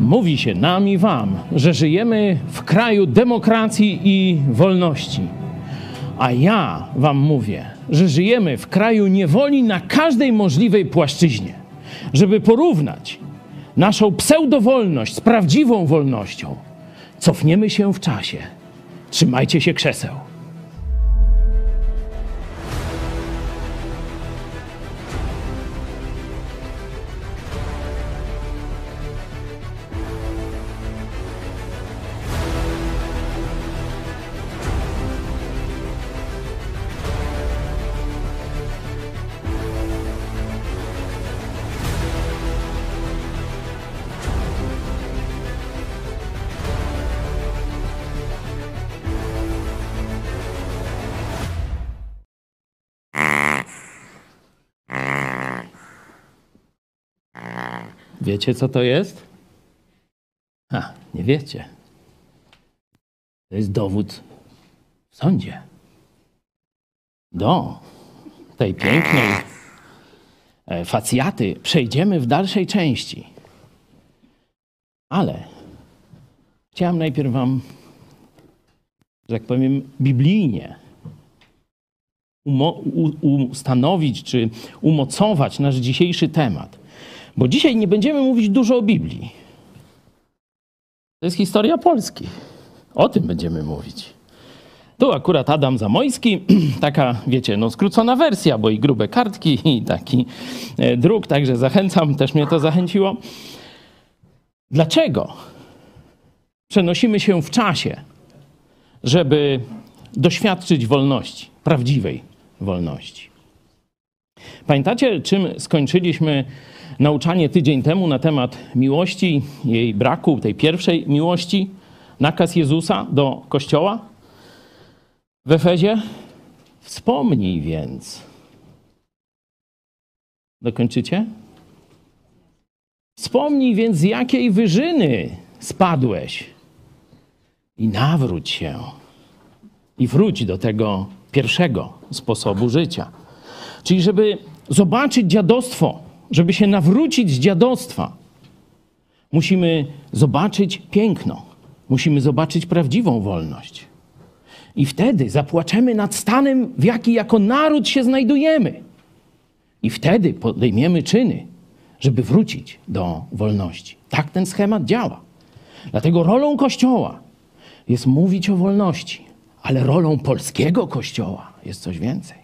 Mówi się nam i wam, że żyjemy w kraju demokracji i wolności. A ja wam mówię, że żyjemy w kraju niewoli na każdej możliwej płaszczyźnie. Żeby porównać naszą pseudowolność z prawdziwą wolnością, cofniemy się w czasie. Trzymajcie się krzeseł. Wiecie, co to jest? A, nie wiecie. To jest dowód w sądzie. Do tej pięknej e, facjaty przejdziemy w dalszej części. Ale chciałem najpierw wam, że tak powiem, biblijnie ustanowić czy umocować nasz dzisiejszy temat. Bo dzisiaj nie będziemy mówić dużo o Biblii. To jest historia Polski. O tym będziemy mówić. Tu akurat Adam Zamojski, taka, wiecie, no skrócona wersja, bo i grube kartki, i taki e, druk, także zachęcam, też mnie to zachęciło. Dlaczego przenosimy się w czasie, żeby doświadczyć wolności, prawdziwej wolności? Pamiętacie, czym skończyliśmy nauczanie tydzień temu na temat miłości, jej braku, tej pierwszej miłości, nakaz Jezusa do Kościoła w Efezie. Wspomnij więc. Dokończycie? Wspomnij więc, z jakiej wyżyny spadłeś i nawróć się i wróć do tego pierwszego sposobu życia. Czyli, żeby zobaczyć dziadostwo żeby się nawrócić z dziadostwa, musimy zobaczyć piękno, musimy zobaczyć prawdziwą wolność. I wtedy zapłaczemy nad stanem, w jaki jako naród się znajdujemy. I wtedy podejmiemy czyny, żeby wrócić do wolności. Tak ten schemat działa. Dlatego rolą Kościoła jest mówić o wolności, ale rolą polskiego Kościoła jest coś więcej.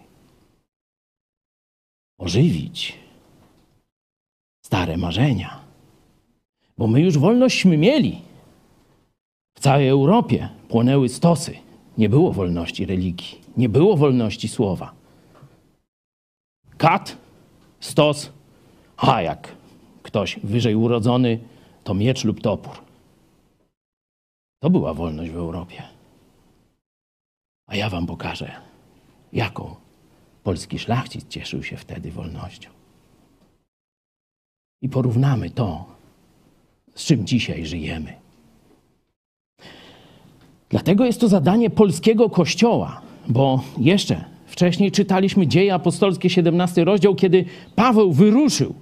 Ożywić stare marzenia. Bo my już wolnośćśmy mieli. W całej Europie płonęły stosy. Nie było wolności religii, nie było wolności słowa. Kat, stos, a jak ktoś wyżej urodzony, to miecz lub topór. To była wolność w Europie. A ja wam pokażę, jaką polski szlachcic cieszył się wtedy wolnością i porównamy to, z czym dzisiaj żyjemy. Dlatego jest to zadanie polskiego kościoła, bo jeszcze wcześniej czytaliśmy Dzieje Apostolskie, 17 rozdział, kiedy Paweł wyruszył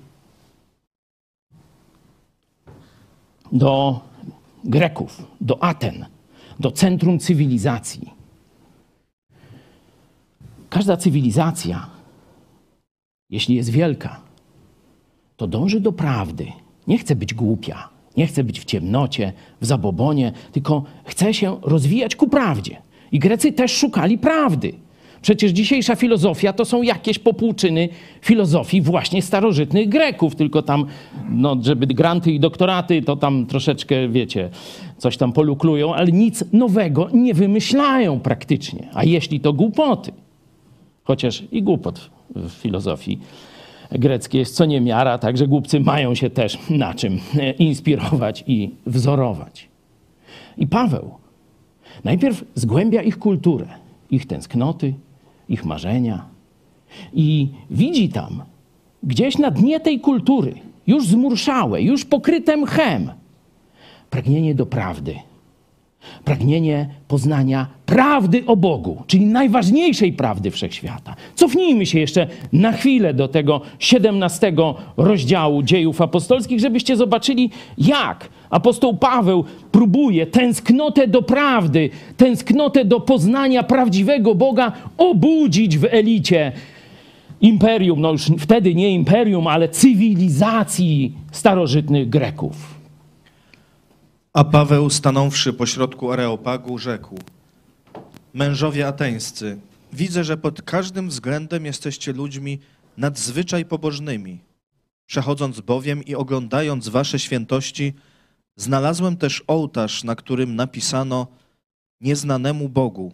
do Greków, do Aten, do centrum cywilizacji. Każda cywilizacja, jeśli jest wielka, to dąży do prawdy. Nie chce być głupia, nie chce być w ciemnocie, w zabobonie, tylko chce się rozwijać ku prawdzie. I Grecy też szukali prawdy. Przecież dzisiejsza filozofia to są jakieś popłuczyny filozofii właśnie starożytnych Greków, tylko tam, no, żeby granty i doktoraty, to tam troszeczkę, wiecie, coś tam poluklują, ale nic nowego nie wymyślają praktycznie. A jeśli to głupoty, chociaż i głupot w filozofii greckie jest co niemiara, także głupcy mają się też na czym e, inspirować i wzorować. I Paweł najpierw zgłębia ich kulturę, ich tęsknoty, ich marzenia i widzi tam gdzieś na dnie tej kultury, już zmurszałe, już pokryte mchem, pragnienie do prawdy. Pragnienie poznania prawdy o Bogu, czyli najważniejszej prawdy wszechświata. Cofnijmy się jeszcze na chwilę do tego 17 rozdziału dziejów apostolskich, żebyście zobaczyli, jak apostoł Paweł próbuje tęsknotę do prawdy, tęsknotę do poznania prawdziwego Boga obudzić w elicie imperium, no już wtedy nie imperium, ale cywilizacji starożytnych Greków. A Paweł, stanąwszy pośrodku Areopagu, rzekł: Mężowie ateńscy, widzę, że pod każdym względem jesteście ludźmi nadzwyczaj pobożnymi. Przechodząc bowiem i oglądając wasze świętości, znalazłem też ołtarz, na którym napisano nieznanemu Bogu.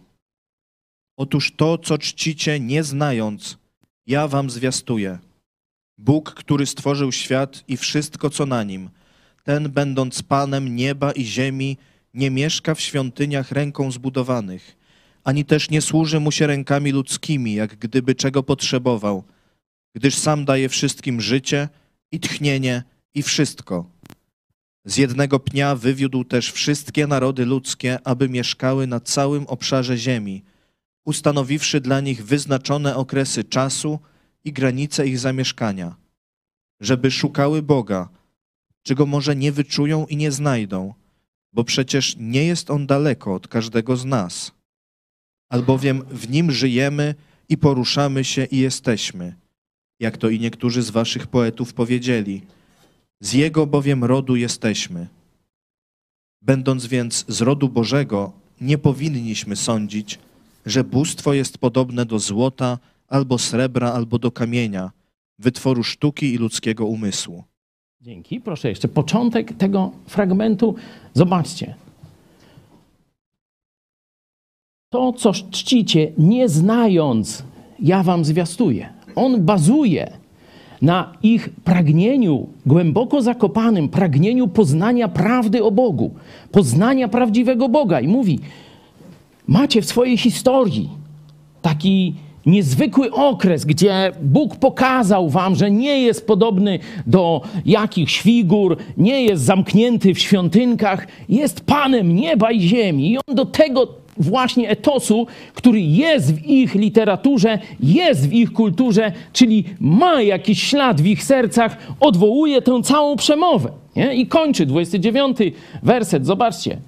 Otóż to, co czcicie, nie znając, ja wam zwiastuję. Bóg, który stworzył świat i wszystko, co na nim, ten, będąc Panem nieba i ziemi, nie mieszka w świątyniach ręką zbudowanych, ani też nie służy mu się rękami ludzkimi, jak gdyby czego potrzebował, gdyż sam daje wszystkim życie i tchnienie i wszystko. Z jednego pnia wywiódł też wszystkie narody ludzkie, aby mieszkały na całym obszarze ziemi, ustanowiwszy dla nich wyznaczone okresy czasu i granice ich zamieszkania, żeby szukały Boga, czego może nie wyczują i nie znajdą, bo przecież nie jest On daleko od każdego z nas. Albowiem w Nim żyjemy i poruszamy się i jesteśmy, jak to i niektórzy z waszych poetów powiedzieli. Z Jego bowiem rodu jesteśmy. Będąc więc z rodu Bożego, nie powinniśmy sądzić, że bóstwo jest podobne do złota, albo srebra, albo do kamienia, wytworu sztuki i ludzkiego umysłu. Dzięki. Proszę jeszcze początek tego fragmentu. Zobaczcie. To, co czcicie, nie znając, ja wam zwiastuję. On bazuje na ich pragnieniu, głęboko zakopanym pragnieniu poznania prawdy o Bogu, poznania prawdziwego Boga. I mówi: Macie w swojej historii taki niezwykły okres, gdzie Bóg pokazał wam, że nie jest podobny do jakichś figur, nie jest zamknięty w świątynkach, jest Panem nieba i ziemi. I on do tego właśnie etosu, który jest w ich literaturze, jest w ich kulturze, czyli ma jakiś ślad w ich sercach, odwołuje tę całą przemowę. Nie? I kończy 29 werset, zobaczcie.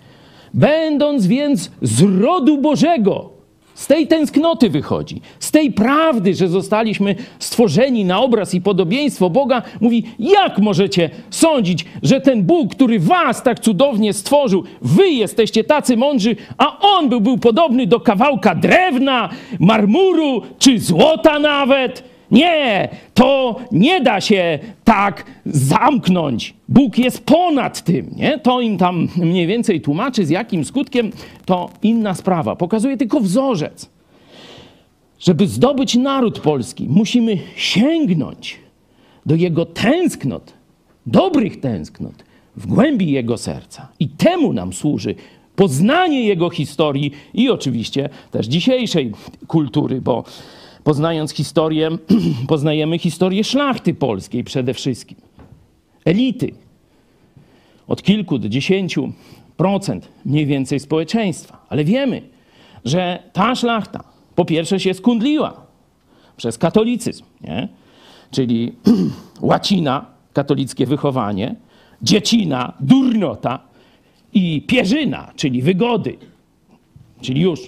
Będąc więc z rodu Bożego, z tej tęsknoty wychodzi, z tej prawdy, że zostaliśmy stworzeni na obraz i podobieństwo Boga, mówi: Jak możecie sądzić, że ten Bóg, który was tak cudownie stworzył, wy jesteście tacy mądrzy, a on był, był podobny do kawałka drewna, marmuru czy złota nawet? Nie, to nie da się tak zamknąć. Bóg jest ponad tym, nie? To im tam mniej więcej tłumaczy, z jakim skutkiem, to inna sprawa. Pokazuje tylko wzorzec. Żeby zdobyć naród polski, musimy sięgnąć do jego tęsknot, dobrych tęsknot, w głębi jego serca. I temu nam służy poznanie jego historii i oczywiście też dzisiejszej kultury, bo Poznając historię, poznajemy historię szlachty polskiej przede wszystkim. Elity. Od kilku do dziesięciu procent mniej więcej społeczeństwa. Ale wiemy, że ta szlachta po pierwsze się skundliła przez katolicyzm, nie? czyli łacina, katolickie wychowanie, dziecina, durnota i pierzyna, czyli wygody. Czyli już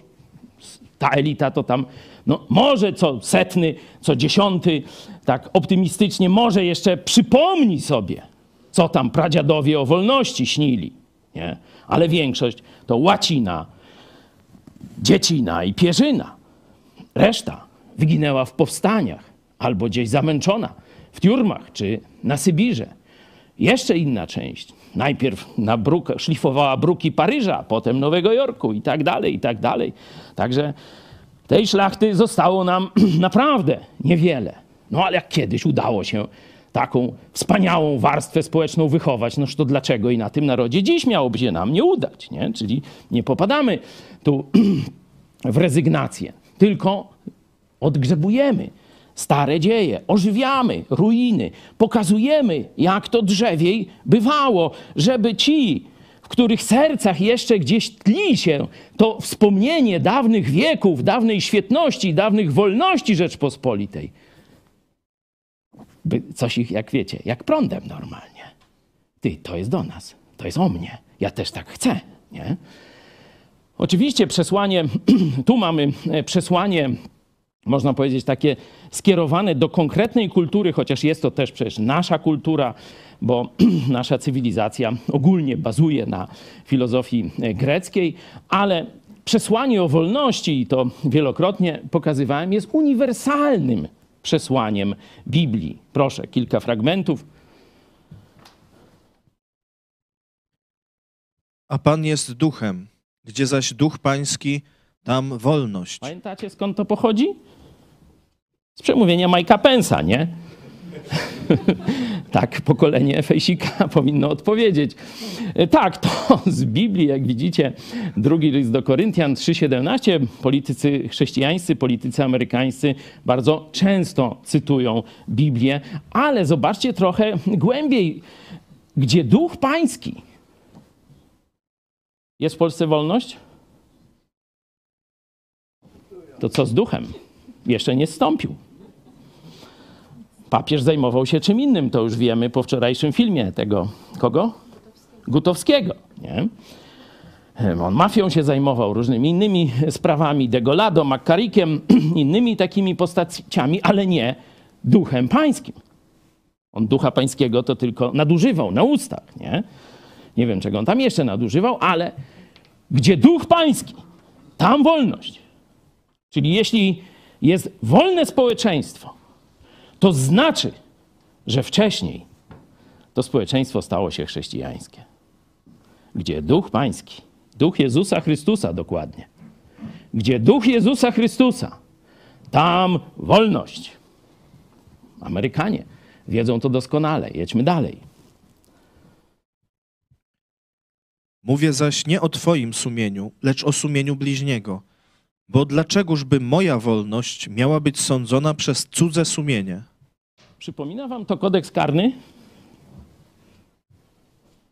ta elita to tam no może co setny, co dziesiąty, tak optymistycznie, może jeszcze przypomni sobie, co tam pradziadowie o wolności śnili. Nie? Ale większość to łacina, dziecina i pierzyna. Reszta wyginęła w powstaniach albo gdzieś zamęczona w tiurmach czy na Sybirze. Jeszcze inna część. Najpierw na bruk, szlifowała bruki Paryża, potem Nowego Jorku i tak dalej, i tak dalej. Także tej szlachty zostało nam naprawdę niewiele. No ale jak kiedyś udało się taką wspaniałą warstwę społeczną wychować, noż to dlaczego i na tym narodzie dziś miałoby się nam nie udać, nie? Czyli nie popadamy tu w rezygnację, tylko odgrzebujemy stare dzieje, ożywiamy ruiny, pokazujemy, jak to drzewiej bywało, żeby ci, w których sercach jeszcze gdzieś tli się to wspomnienie dawnych wieków, dawnej świetności, dawnych wolności Rzeczpospolitej. By coś ich, jak wiecie, jak prądem normalnie. Ty, to jest do nas, to jest o mnie. Ja też tak chcę, nie? Oczywiście przesłanie, tu mamy e, przesłanie, można powiedzieć, takie skierowane do konkretnej kultury, chociaż jest to też przecież nasza kultura, bo nasza cywilizacja ogólnie bazuje na filozofii e, greckiej, ale przesłanie o wolności, i to wielokrotnie pokazywałem, jest uniwersalnym przesłaniem Biblii. Proszę, kilka fragmentów. A Pan jest duchem, gdzie zaś duch pański, tam wolność. Pamiętacie skąd to pochodzi? Z przemówienia Majka Pensa, nie? tak pokolenie Fejsika powinno odpowiedzieć. Tak, to z Biblii, jak widzicie, drugi list do Koryntian 3,17. Politycy chrześcijańscy, politycy amerykańscy bardzo często cytują Biblię, ale zobaczcie trochę głębiej, gdzie duch pański. Jest w Polsce wolność? To co z duchem? Jeszcze nie zstąpił papież zajmował się czym innym, to już wiemy po wczorajszym filmie tego, kogo? Gutowskiego, nie? On mafią się zajmował, różnymi innymi sprawami, Degolado, Makkarikiem, innymi takimi postaciami, ale nie duchem pańskim. On ducha pańskiego to tylko nadużywał na ustach, nie? Nie wiem, czego on tam jeszcze nadużywał, ale gdzie duch pański, tam wolność. Czyli jeśli jest wolne społeczeństwo, to znaczy, że wcześniej to społeczeństwo stało się chrześcijańskie. Gdzie duch pański, duch Jezusa Chrystusa dokładnie, gdzie duch Jezusa Chrystusa, tam wolność. Amerykanie wiedzą to doskonale. Jedźmy dalej. Mówię zaś nie o Twoim sumieniu, lecz o sumieniu bliźniego. Bo dlaczegożby moja wolność miała być sądzona przez cudze sumienie? Przypomina wam to kodeks karny?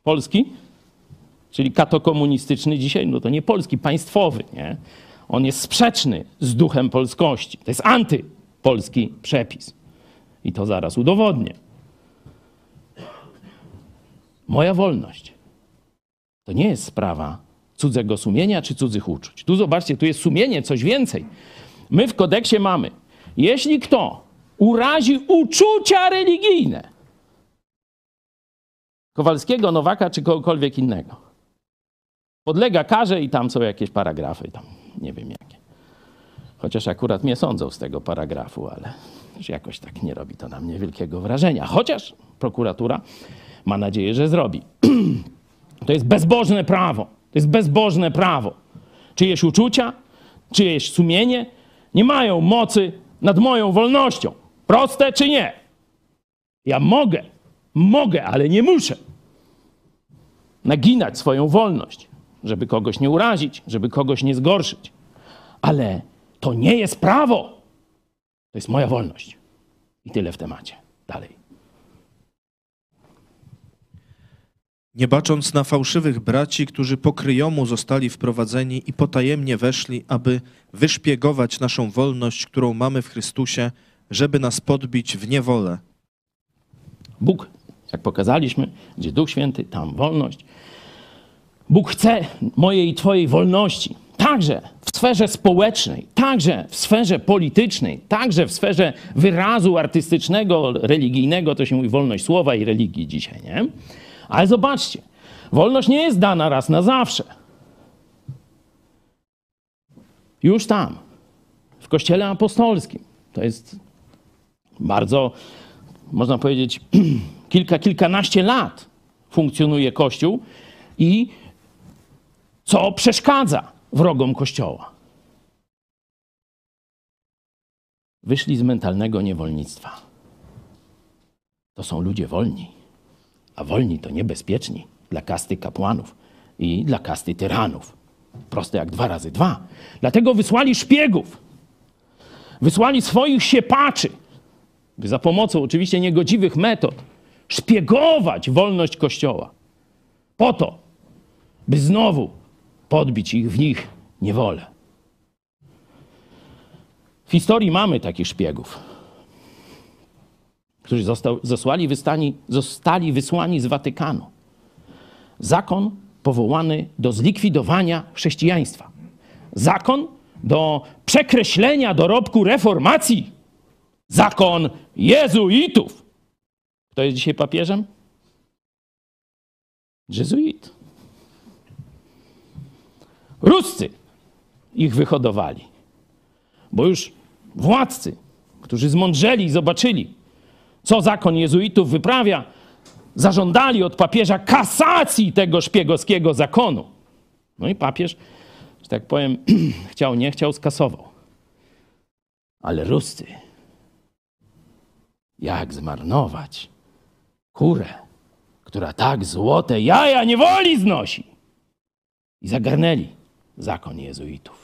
Polski? Czyli katokomunistyczny dzisiaj? No to nie polski, państwowy, nie? On jest sprzeczny z duchem polskości. To jest antypolski przepis. I to zaraz udowodnię. Moja wolność to nie jest sprawa cudzego sumienia czy cudzych uczuć. Tu zobaczcie, tu jest sumienie, coś więcej. My w kodeksie mamy, jeśli kto urazi uczucia religijne Kowalskiego, Nowaka czy kogokolwiek innego, podlega karze i tam są jakieś paragrafy, tam nie wiem jakie. Chociaż akurat mnie sądzą z tego paragrafu, ale jakoś tak nie robi to na mnie wielkiego wrażenia. Chociaż prokuratura ma nadzieję, że zrobi. To jest bezbożne prawo. To jest bezbożne prawo. Czyjeś uczucia, czyjeś sumienie nie mają mocy nad moją wolnością. Proste czy nie? Ja mogę, mogę, ale nie muszę naginać swoją wolność, żeby kogoś nie urazić, żeby kogoś nie zgorszyć. Ale to nie jest prawo. To jest moja wolność. I tyle w temacie. Dalej. Nie bacząc na fałszywych braci, którzy po kryjomu zostali wprowadzeni i potajemnie weszli, aby wyszpiegować naszą wolność, którą mamy w Chrystusie, żeby nas podbić w niewolę. Bóg, jak pokazaliśmy, gdzie Duch Święty, tam wolność. Bóg chce mojej i Twojej wolności, także w sferze społecznej, także w sferze politycznej, także w sferze wyrazu artystycznego, religijnego, to się mówi wolność słowa i religii dzisiaj, nie? Ale zobaczcie, wolność nie jest dana raz na zawsze. Już tam, w Kościele Apostolskim, to jest bardzo, można powiedzieć, kilka, kilkanaście lat funkcjonuje Kościół i co przeszkadza wrogom Kościoła? Wyszli z mentalnego niewolnictwa. To są ludzie wolni a wolni to niebezpieczni dla kasty kapłanów i dla kasty tyranów. Proste jak dwa razy dwa. Dlatego wysłali szpiegów, wysłali swoich siepaczy, by za pomocą oczywiście niegodziwych metod szpiegować wolność Kościoła. Po to, by znowu podbić ich w nich niewolę. W historii mamy takich szpiegów, którzy został, zostali, wystani, zostali wysłani z Watykanu. Zakon powołany do zlikwidowania chrześcijaństwa. Zakon do przekreślenia dorobku reformacji. Zakon jezuitów. Kto jest dzisiaj papieżem? Jezuit. Ruscy ich wyhodowali, bo już władcy, którzy zmądrzeli i zobaczyli, co zakon jezuitów wyprawia, zażądali od papieża kasacji tego szpiegowskiego zakonu. No i papież, że tak powiem, chciał, nie chciał, skasował. Ale Ruscy, jak zmarnować kurę, która tak złote jaja niewoli znosi? I zagarnęli zakon jezuitów.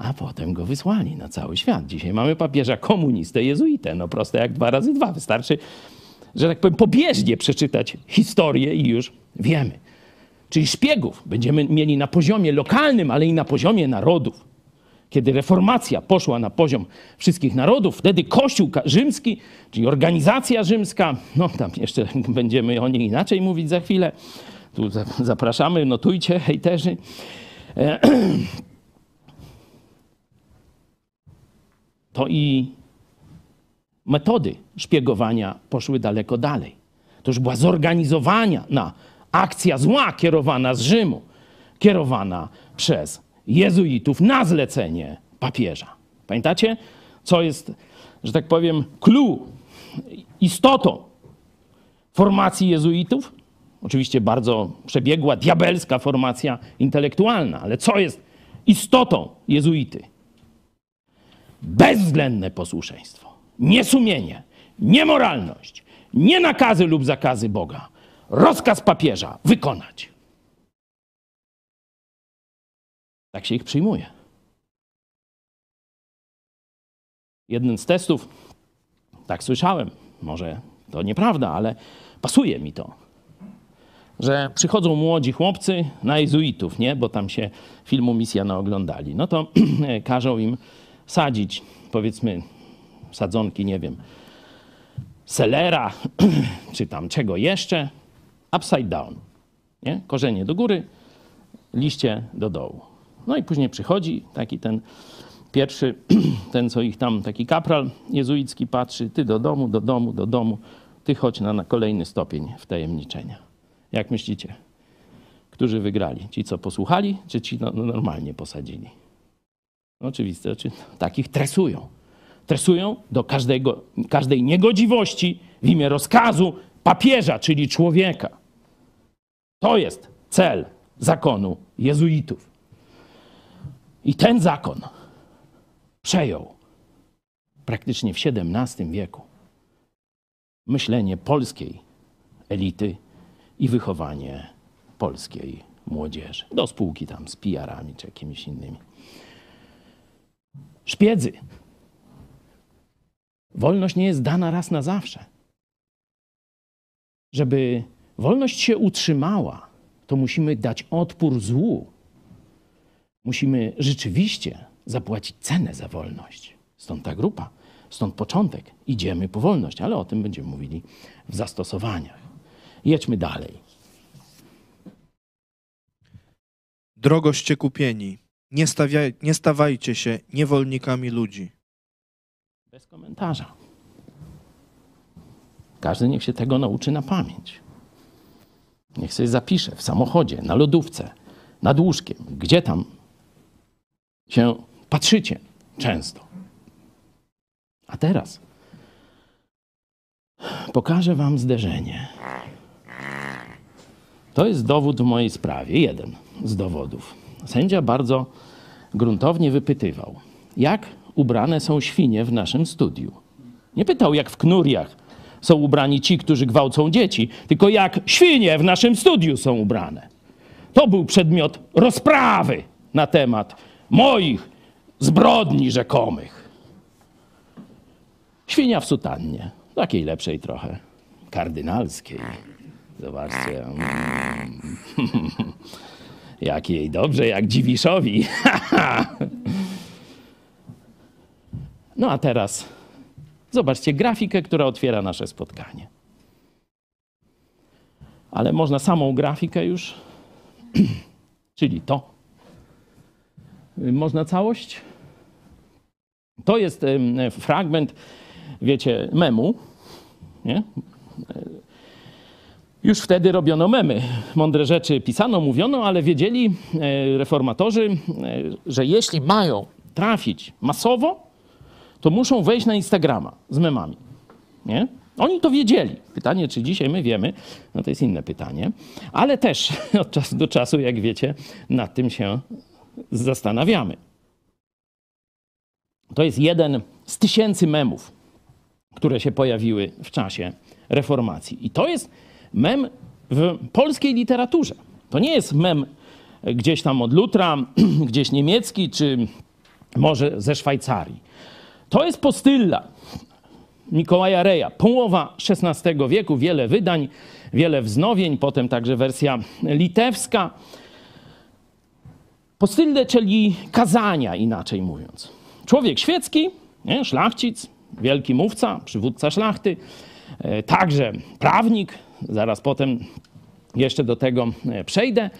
A potem go wysłali na cały świat. Dzisiaj mamy papieża komunistę jezuitę. No proste jak dwa razy dwa. Wystarczy, że tak powiem, pobieżnie przeczytać historię i już wiemy. Czyli szpiegów będziemy mieli na poziomie lokalnym, ale i na poziomie narodów. Kiedy reformacja poszła na poziom wszystkich narodów, wtedy Kościół rzymski, czyli organizacja rzymska, no tam jeszcze będziemy o niej inaczej mówić za chwilę, tu zapraszamy, notujcie, hejterzy. E, to i metody szpiegowania poszły daleko dalej. To już była zorganizowana na akcja zła kierowana z Rzymu, kierowana przez jezuitów na zlecenie papieża. Pamiętacie, co jest, że tak powiem, clue, istotą formacji jezuitów? Oczywiście bardzo przebiegła, diabelska formacja intelektualna, ale co jest istotą jezuity? Bezwzględne posłuszeństwo, niesumienie, niemoralność, nie nakazy lub zakazy Boga, rozkaz papieża wykonać. Tak się ich przyjmuje. Jeden z testów, tak słyszałem, może to nieprawda, ale pasuje mi to że przychodzą młodzi chłopcy na jezuitów, nie? bo tam się filmu Misja naoglądali. No to każą im sadzić, powiedzmy, sadzonki, nie wiem, selera, czy tam czego jeszcze, upside down. Nie? Korzenie do góry, liście do dołu. No i później przychodzi taki ten pierwszy, ten co ich tam, taki kapral jezuicki patrzy, ty do domu, do domu, do domu, ty chodź na, na kolejny stopień wtajemniczenia. Jak myślicie? Którzy wygrali? Ci, co posłuchali, czy ci no, no normalnie posadzili? No, oczywiste, czy takich tresują. Tresują do każdego, każdej niegodziwości w imię rozkazu papieża, czyli człowieka. To jest cel zakonu jezuitów. I ten zakon przejął praktycznie w XVII wieku myślenie polskiej elity i wychowanie polskiej młodzieży. Do spółki tam z PR-ami czy jakimiś innymi. Szpiedzy. Wolność nie jest dana raz na zawsze. Żeby wolność się utrzymała, to musimy dać odpór złu. Musimy rzeczywiście zapłacić cenę za wolność. Stąd ta grupa, stąd początek. Idziemy po wolność, ale o tym będziemy mówili w zastosowaniach. Jedźmy dalej. Drogoście kupieni, nie, nie stawajcie się niewolnikami ludzi. Bez komentarza. Każdy niech się tego nauczy na pamięć. Niech sobie zapisze w samochodzie, na lodówce, nad łóżkiem, gdzie tam się patrzycie często. A teraz pokażę Wam zderzenie. To jest dowód w mojej sprawie, jeden z dowodów. Sędzia bardzo gruntownie wypytywał, jak ubrane są świnie w naszym studiu. Nie pytał, jak w knuriach są ubrani ci, którzy gwałcą dzieci, tylko jak świnie w naszym studiu są ubrane. To był przedmiot rozprawy na temat moich zbrodni rzekomych. Świnia w sutannie, takiej lepszej trochę, kardynalskiej. Zobaczcie. Jak jej dobrze, jak Dziwiszowi. no a teraz zobaczcie grafikę, która otwiera nasze spotkanie. Ale można samą grafikę już, czyli to. Można całość? To jest fragment, wiecie, memu. Nie? Już wtedy robiono memy. Mądre rzeczy pisano, mówiono, ale wiedzieli e, reformatorzy, e, że jeśli mają trafić masowo, to muszą wejść na Instagrama z memami. Nie? Oni to wiedzieli. Pytanie, czy dzisiaj my wiemy, no to jest inne pytanie. Ale też od czasu do czasu, jak wiecie, nad tym się zastanawiamy. To jest jeden z tysięcy memów, które się pojawiły w czasie reformacji. I to jest mem w polskiej literaturze. To nie jest mem gdzieś tam od Lutra, gdzieś niemiecki, czy może ze Szwajcarii. To jest postylla Mikołaja Reja, połowa XVI wieku, wiele wydań, wiele wznowień, potem także wersja litewska. Postylde, czyli kazania, inaczej mówiąc. Człowiek świecki, nie? szlachcic, wielki mówca, przywódca szlachty, e, także prawnik, zaraz potem jeszcze do tego e, przejdę,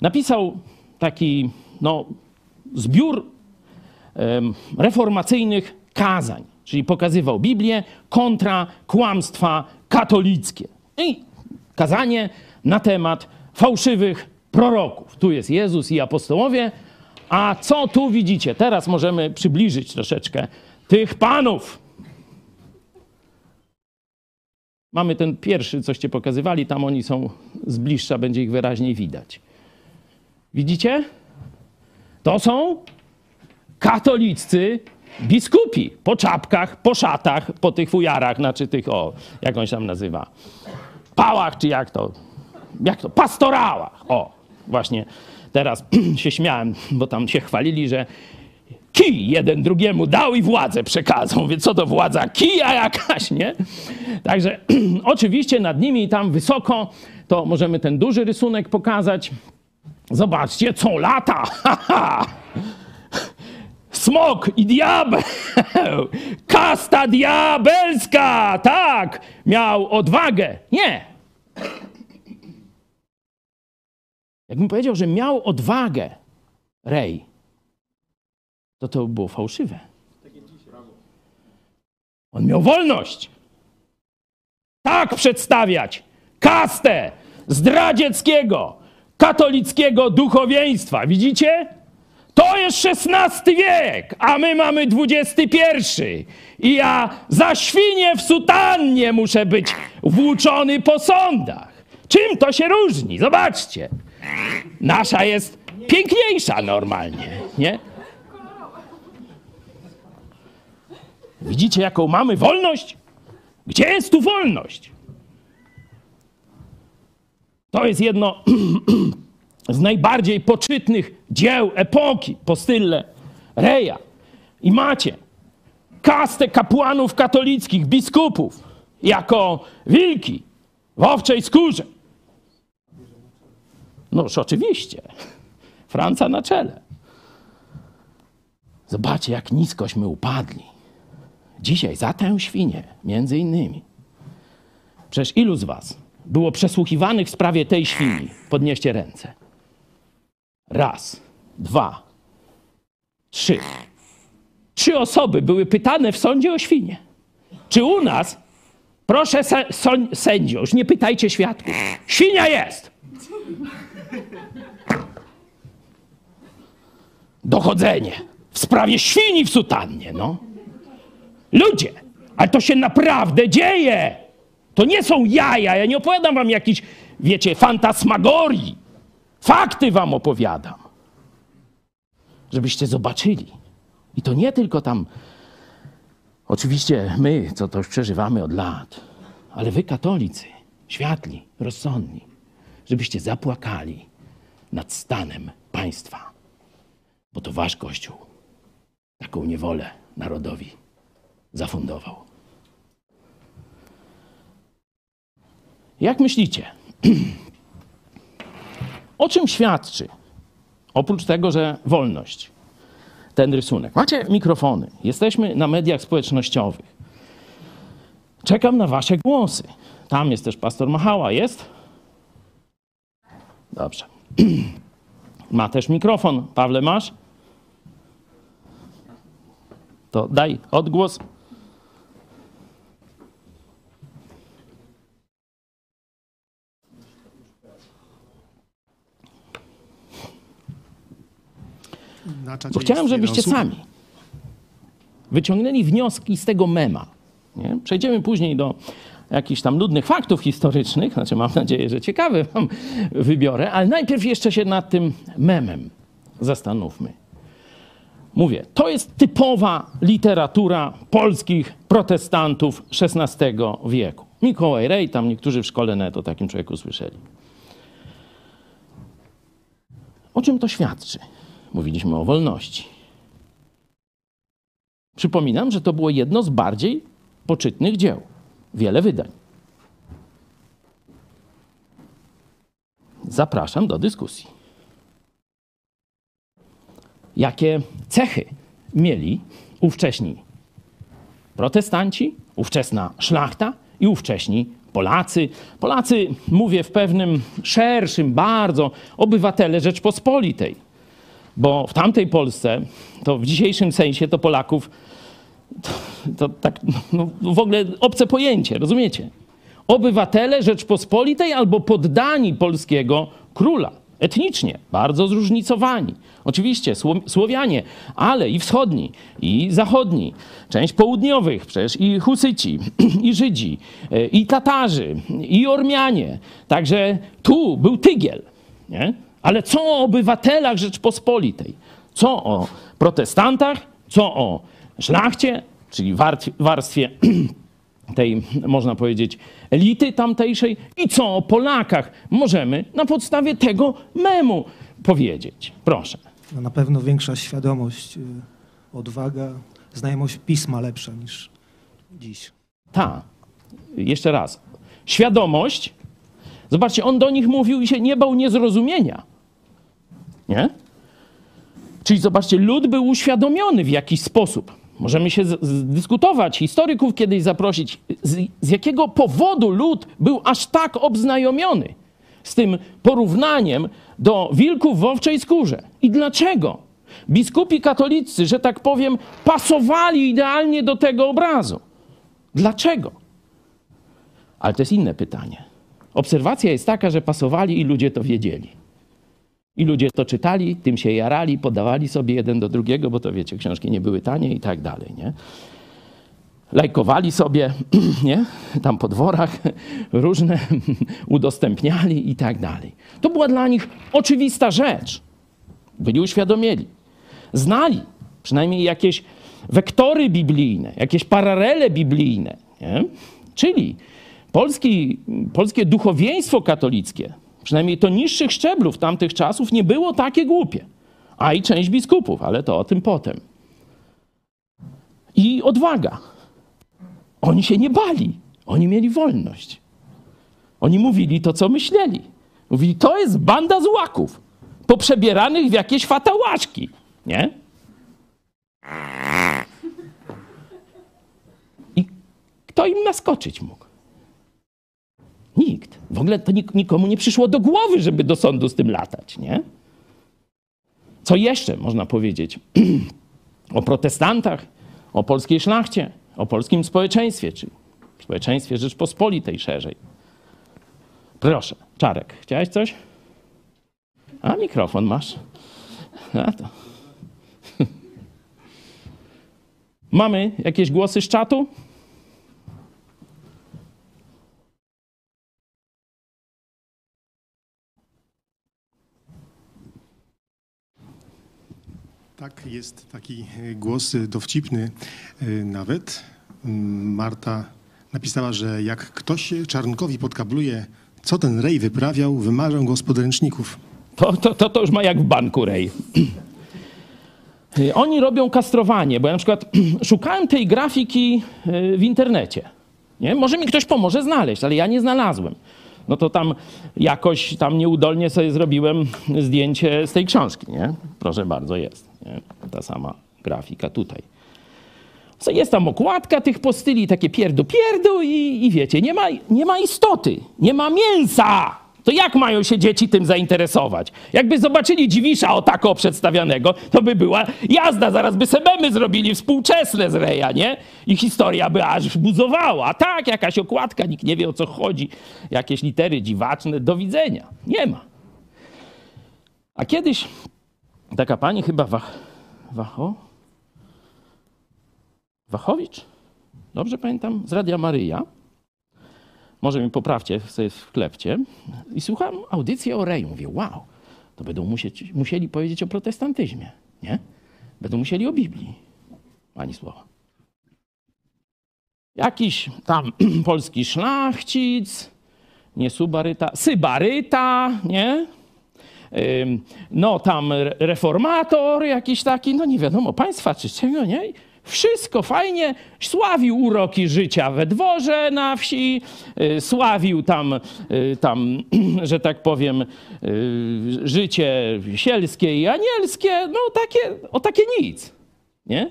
napisał taki no, zbiór reformacyjnych kazań, czyli pokazywał Biblię kontra kłamstwa katolickie. I kazanie na temat fałszywych proroków. Tu jest Jezus i apostołowie, a co tu widzicie? Teraz możemy przybliżyć troszeczkę tych panów. Mamy ten pierwszy, coście pokazywali, tam oni są z bliższa, będzie ich wyraźniej widać. Widzicie? To są katoliccy biskupi. Po czapkach, po szatach, po tych fujarach, znaczy tych, o, jak on się tam nazywa, pałach, czy jak to, jak to, pastorałach, o, właśnie teraz się śmiałem, bo tam się chwalili, że kij jeden drugiemu dał i władzę przekazał. Mówię, co to władza? Kija jakaś, nie? Także oczywiście nad nimi tam wysoko, to możemy ten duży rysunek pokazać. Zobaczcie, co lata! Smok i diabeł! Kasta diabelska! Tak! Miał odwagę. Nie! Jakbym powiedział, że miał odwagę, Rej, to to było fałszywe. On miał wolność. Tak przedstawiać kastę zdradzieckiego, katolickiego duchowieństwa. Widzicie? To jest XVI wiek, a my mamy XXI. I ja za świnie w sutannie muszę być włóczony po sądach. Czym to się różni? Zobaczcie. Nasza jest piękniejsza normalnie, nie? Widzicie, jaką mamy wolność? Gdzie jest tu wolność? To jest jedno z najbardziej poczytnych dzieł epoki po style Reja. I macie kastę kapłanów katolickich, biskupów, jako wilki w owczej skórze. Noż oczywiście. Franca na czele. Zobaczcie, jak niskośmy upadli. Dzisiaj za tę świnię, między innymi. Przecież ilu z was było przesłuchiwanych w sprawie tej świni? Podnieście ręce. Raz, dwa, trzy. Trzy osoby były pytane w sądzie o świnie. Czy u nas, proszę sędzio, już nie pytajcie świadków, świnia jest. Dochodzenie w sprawie świni w sutannie, no. Ludzie, ale to się naprawdę dzieje. To nie są jaja. Ja nie opowiadam wam jakichś, wiecie, fantasmagorii. Fakty wam opowiadam. Żebyście zobaczyli. I to nie tylko tam, oczywiście my, co to już przeżywamy od lat, ale wy katolicy, światli, rozsądni, żebyście zapłakali nad stanem państwa. Bo to wasz Kościół taką niewolę narodowi zafundował. Jak myślicie? o czym świadczy Oprócz tego, że wolność, ten rysunek. Macie mikrofony, jesteśmy na mediach społecznościowych. Czekam na wasze głosy. Tam jest też pastor Machała, jest? Dobrze. Ma też mikrofon. Pawle, masz? To daj odgłos. Bo chciałem, żebyście sami wyciągnęli wnioski z tego mema. Nie? Przejdziemy później do jakichś tam nudnych faktów historycznych, znaczy mam nadzieję, że ciekawe wam wybiorę, ale najpierw jeszcze się nad tym memem zastanówmy. Mówię, to jest typowa literatura polskich protestantów XVI wieku. Mikołaj Rej, tam niektórzy w szkole net o takim człowieku słyszeli. O czym to świadczy? Mówiliśmy o wolności. Przypominam, że to było jedno z bardziej poczytnych dzieł. Wiele wydań. Zapraszam do dyskusji. Jakie cechy mieli ówcześni protestanci, ówczesna szlachta i ówcześni Polacy? Polacy, mówię w pewnym szerszym bardzo, obywatele Rzeczpospolitej. Bo w tamtej Polsce, to w dzisiejszym sensie, to Polaków to, to tak no, w ogóle obce pojęcie, rozumiecie? Obywatele Rzeczpospolitej albo poddani polskiego króla. Etnicznie bardzo zróżnicowani. Oczywiście Sło- Słowianie, ale i wschodni, i zachodni, część południowych, przecież i Husyci, i Żydzi, e, i Tatarzy, i Ormianie. Także tu był tygiel. Nie? Ale co o obywatelach Rzeczpospolitej? Co o protestantach? Co o szlachcie, czyli warstwie, tej, można powiedzieć, elity tamtejszej i co o Polakach możemy na podstawie tego memu powiedzieć. Proszę. No na pewno większa świadomość, y, odwaga, znajomość pisma lepsza niż dziś. Ta, jeszcze raz. Świadomość. Zobaczcie, on do nich mówił i się nie bał niezrozumienia. Nie? Czyli zobaczcie, lud był uświadomiony w jakiś sposób. Możemy się dyskutować, historyków kiedyś zaprosić, z, z jakiego powodu lud był aż tak obznajomiony z tym porównaniem do wilków w owczej skórze. I dlaczego? Biskupi katolicy, że tak powiem, pasowali idealnie do tego obrazu. Dlaczego? Ale to jest inne pytanie. Obserwacja jest taka, że pasowali i ludzie to wiedzieli. I ludzie to czytali, tym się jarali, podawali sobie jeden do drugiego, bo to wiecie, książki nie były tanie i tak dalej, nie? Lajkowali sobie, nie? Tam po dworach różne udostępniali i tak dalej. To była dla nich oczywista rzecz. Byli uświadomieni. Znali przynajmniej jakieś wektory biblijne, jakieś paralele biblijne. Nie? Czyli polski, polskie duchowieństwo katolickie, przynajmniej to niższych szczeblów tamtych czasów, nie było takie głupie. A i część biskupów, ale to o tym potem. I odwaga. Oni się nie bali. Oni mieli wolność. Oni mówili to, co myśleli. Mówili, to jest banda złaków, poprzebieranych w jakieś fatałaszki. Nie? I kto im naskoczyć mógł? Nikt. W ogóle to nik- nikomu nie przyszło do głowy, żeby do sądu z tym latać, nie? Co jeszcze można powiedzieć o protestantach, o polskiej szlachcie, o polskim społeczeństwie, czy społeczeństwie Rzeczpospolitej szerzej? Proszę, Czarek, chciałeś coś? A, mikrofon masz. A to. Mamy jakieś głosy z czatu? Tak, jest taki e, głos e, dowcipny e, nawet. Mm, Marta napisała, że jak ktoś Czarnkowi podkabluje, co ten rej wyprawiał, wymarzę go z podręczników. To, to, to, to już ma jak w banku rej. Oni robią kastrowanie, bo ja na przykład szukałem tej grafiki w internecie. Nie? Może mi ktoś pomoże znaleźć, ale ja nie znalazłem. No to tam jakoś tam nieudolnie sobie zrobiłem zdjęcie z tej książki, nie? Proszę bardzo, jest. Nie? Ta sama grafika tutaj. Co Jest tam okładka tych postyli, takie pierdu pierdu i, i wiecie, nie ma, nie ma istoty, nie ma mięsa. To jak mają się dzieci tym zainteresować? Jakby zobaczyli dziwisza o tako przedstawianego, to by była jazda, zaraz by sebemy zrobili współczesne z Reja, nie? I historia by aż buzowała. A tak, jakaś okładka, nikt nie wie o co chodzi, jakieś litery dziwaczne, do widzenia. Nie ma. A kiedyś taka pani chyba Wach, Wacho? Wachowicz? Dobrze pamiętam? Z Radia Maryja. Może mi poprawcie sobie w klepcie. I słucham audycję o Reju. Mówię, wow, to będą musieć, musieli powiedzieć o protestantyzmie, nie? Będą musieli o Biblii. Ani słowa. Jakiś tam polski szlachcic, nie subaryta, sybaryta, nie? No tam re- reformator jakiś taki, no nie wiadomo, państwa czy czego, nie? Wszystko fajnie, sławił uroki życia we dworze na wsi, y, sławił tam, y, tam że tak powiem, y, życie sielskie i anielskie, no takie, o takie nic, nie?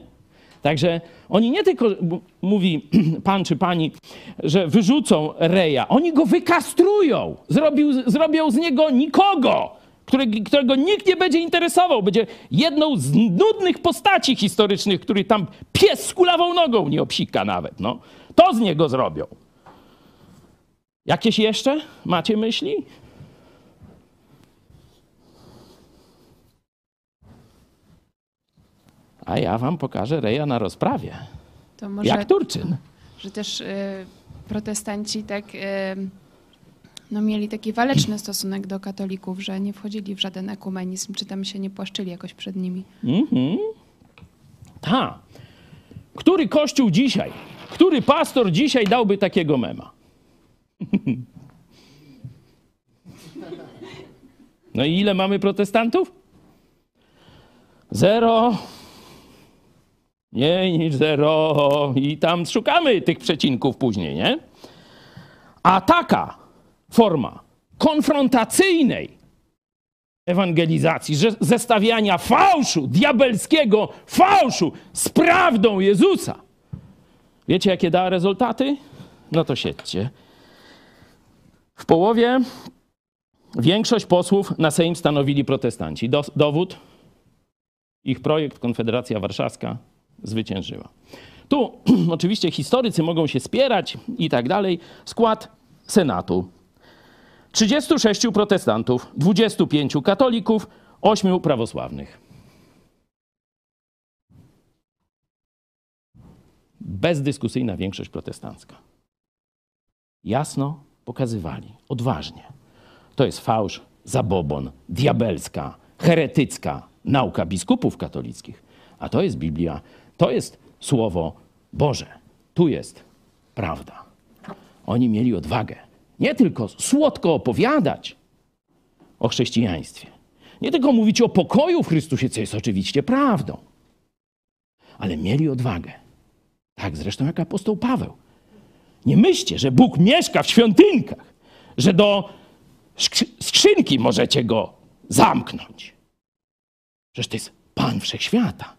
Także oni nie tylko, mówi pan czy pani, że wyrzucą Reja, oni go wykastrują. Zrobił, zrobią z niego nikogo, którego nikt nie będzie interesował. Będzie jedną z nudnych postaci historycznych, który tam pies z kulawą nogą nie obsika nawet. No. To z niego zrobią. Jakieś jeszcze macie myśli? A ja wam pokażę Reja na rozprawie. Może, Jak Turczyn. że też y, protestanci tak y, no, mieli taki waleczny stosunek do katolików, że nie wchodzili w żaden ekumenizm, czy tam się nie płaszczyli jakoś przed nimi. Mhm. Ta. Który kościół dzisiaj, który pastor dzisiaj dałby takiego mema? No i ile mamy protestantów? Zero. Mniej niż zero. I tam szukamy tych przecinków później, nie? A taka forma konfrontacyjnej ewangelizacji, że zestawiania fałszu, diabelskiego fałszu z prawdą Jezusa. Wiecie, jakie dała rezultaty? No to siedźcie. W połowie większość posłów na Sejm stanowili protestanci. Do, dowód? Ich projekt Konfederacja Warszawska zwyciężyła. Tu oczywiście historycy mogą się spierać i tak dalej. Skład Senatu 36 protestantów, 25 katolików, 8 prawosławnych. Bezdyskusyjna większość protestancka. Jasno pokazywali, odważnie. To jest fałsz, zabobon, diabelska, heretycka nauka biskupów katolickich. A to jest Biblia, to jest Słowo Boże. Tu jest prawda. Oni mieli odwagę nie tylko słodko opowiadać o chrześcijaństwie, nie tylko mówić o pokoju w Chrystusie, co jest oczywiście prawdą, ale mieli odwagę. Tak zresztą jak apostoł Paweł. Nie myślcie, że Bóg mieszka w świątynkach, że do skrzy- skrzynki możecie go zamknąć. Przecież to jest Pan Wszechświata.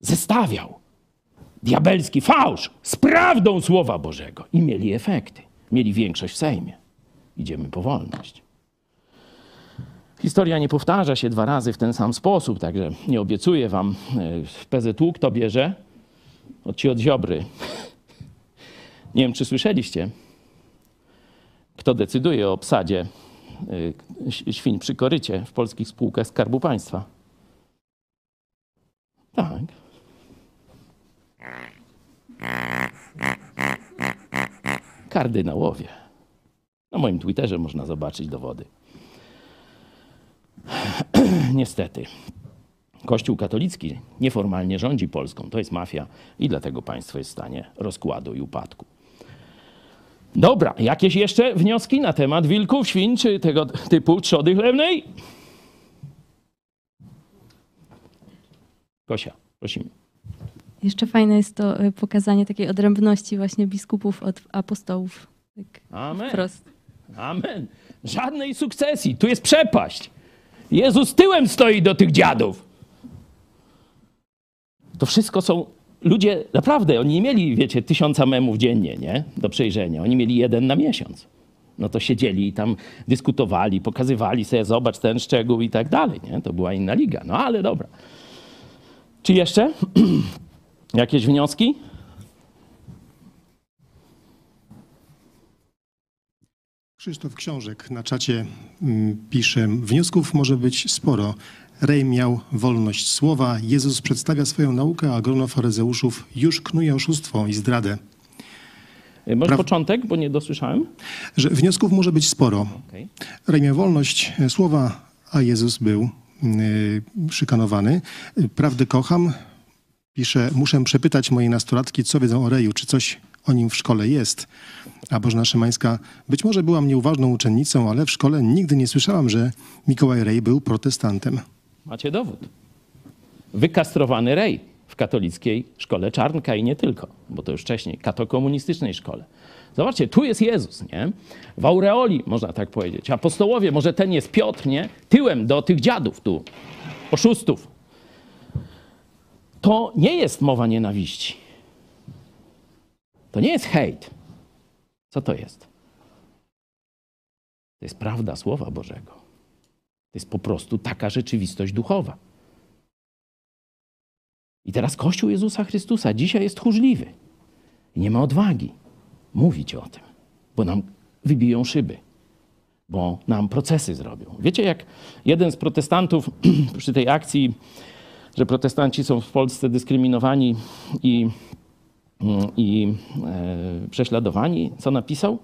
Zestawiał diabelski fałsz z prawdą Słowa Bożego i mieli efekty. Mieli większość w Sejmie. Idziemy po wolność. Historia nie powtarza się dwa razy w ten sam sposób, także nie obiecuję wam. e, PZU kto bierze? Od ci od Ziobry. Nie wiem, czy słyszeliście, kto decyduje o obsadzie ś- świń przy korycie w polskich spółkach Skarbu Państwa. Tak. Kardynałowie. Na moim Twitterze można zobaczyć dowody. Niestety. Kościół katolicki nieformalnie rządzi Polską. To jest mafia i dlatego państwo jest w stanie rozkładu i upadku. Dobra, jakieś jeszcze wnioski na temat wilków, świń czy tego typu trzody chlewnej? Kosia, prosimy. Jeszcze fajne jest to y, pokazanie takiej odrębności właśnie biskupów od apostołów Tak, Amen. wprost. Amen. Żadnej sukcesji. Tu jest przepaść. Jezus tyłem stoi do tych dziadów. To wszystko są ludzie, naprawdę, oni nie mieli, wiecie, tysiąca memów dziennie, nie? Do przejrzenia. Oni mieli jeden na miesiąc. No to siedzieli i tam dyskutowali, pokazywali sobie, zobacz ten szczegół i tak dalej, nie? To była inna liga. No ale dobra. Czy jeszcze jakieś wnioski? Krzysztof Książek na czacie mm, pisze, wniosków może być sporo. Rej miał wolność słowa, Jezus przedstawia swoją naukę, a grono faryzeuszów już knuje oszustwo i zdradę. Może Praw- początek, bo nie dosłyszałem. Że wniosków może być sporo. Okej. Rej miał wolność e, słowa, a Jezus był y, szykanowany. Y, Prawdę kocham. Pisze, muszę przepytać moje nastolatki, co wiedzą o Reju, czy coś o nim w szkole jest. A Bożena Szymańska, być może byłam nieuważną uczennicą, ale w szkole nigdy nie słyszałam, że Mikołaj Rej był protestantem. Macie dowód. Wykastrowany rej w katolickiej szkole Czarnka i nie tylko, bo to już wcześniej, katokomunistycznej szkole. Zobaczcie, tu jest Jezus, nie? W aureoli, można tak powiedzieć. Apostołowie, może ten jest Piotr, nie? Tyłem do tych dziadów tu, oszustów. To nie jest mowa nienawiści. To nie jest hejt. Co to jest? To jest prawda Słowa Bożego. To jest po prostu taka rzeczywistość duchowa. I teraz Kościół Jezusa Chrystusa dzisiaj jest tchórzliwy. I nie ma odwagi mówić o tym, bo nam wybiją szyby, bo nam procesy zrobią. Wiecie, jak jeden z protestantów przy tej akcji, że protestanci są w Polsce dyskryminowani i, i e, prześladowani, co napisał?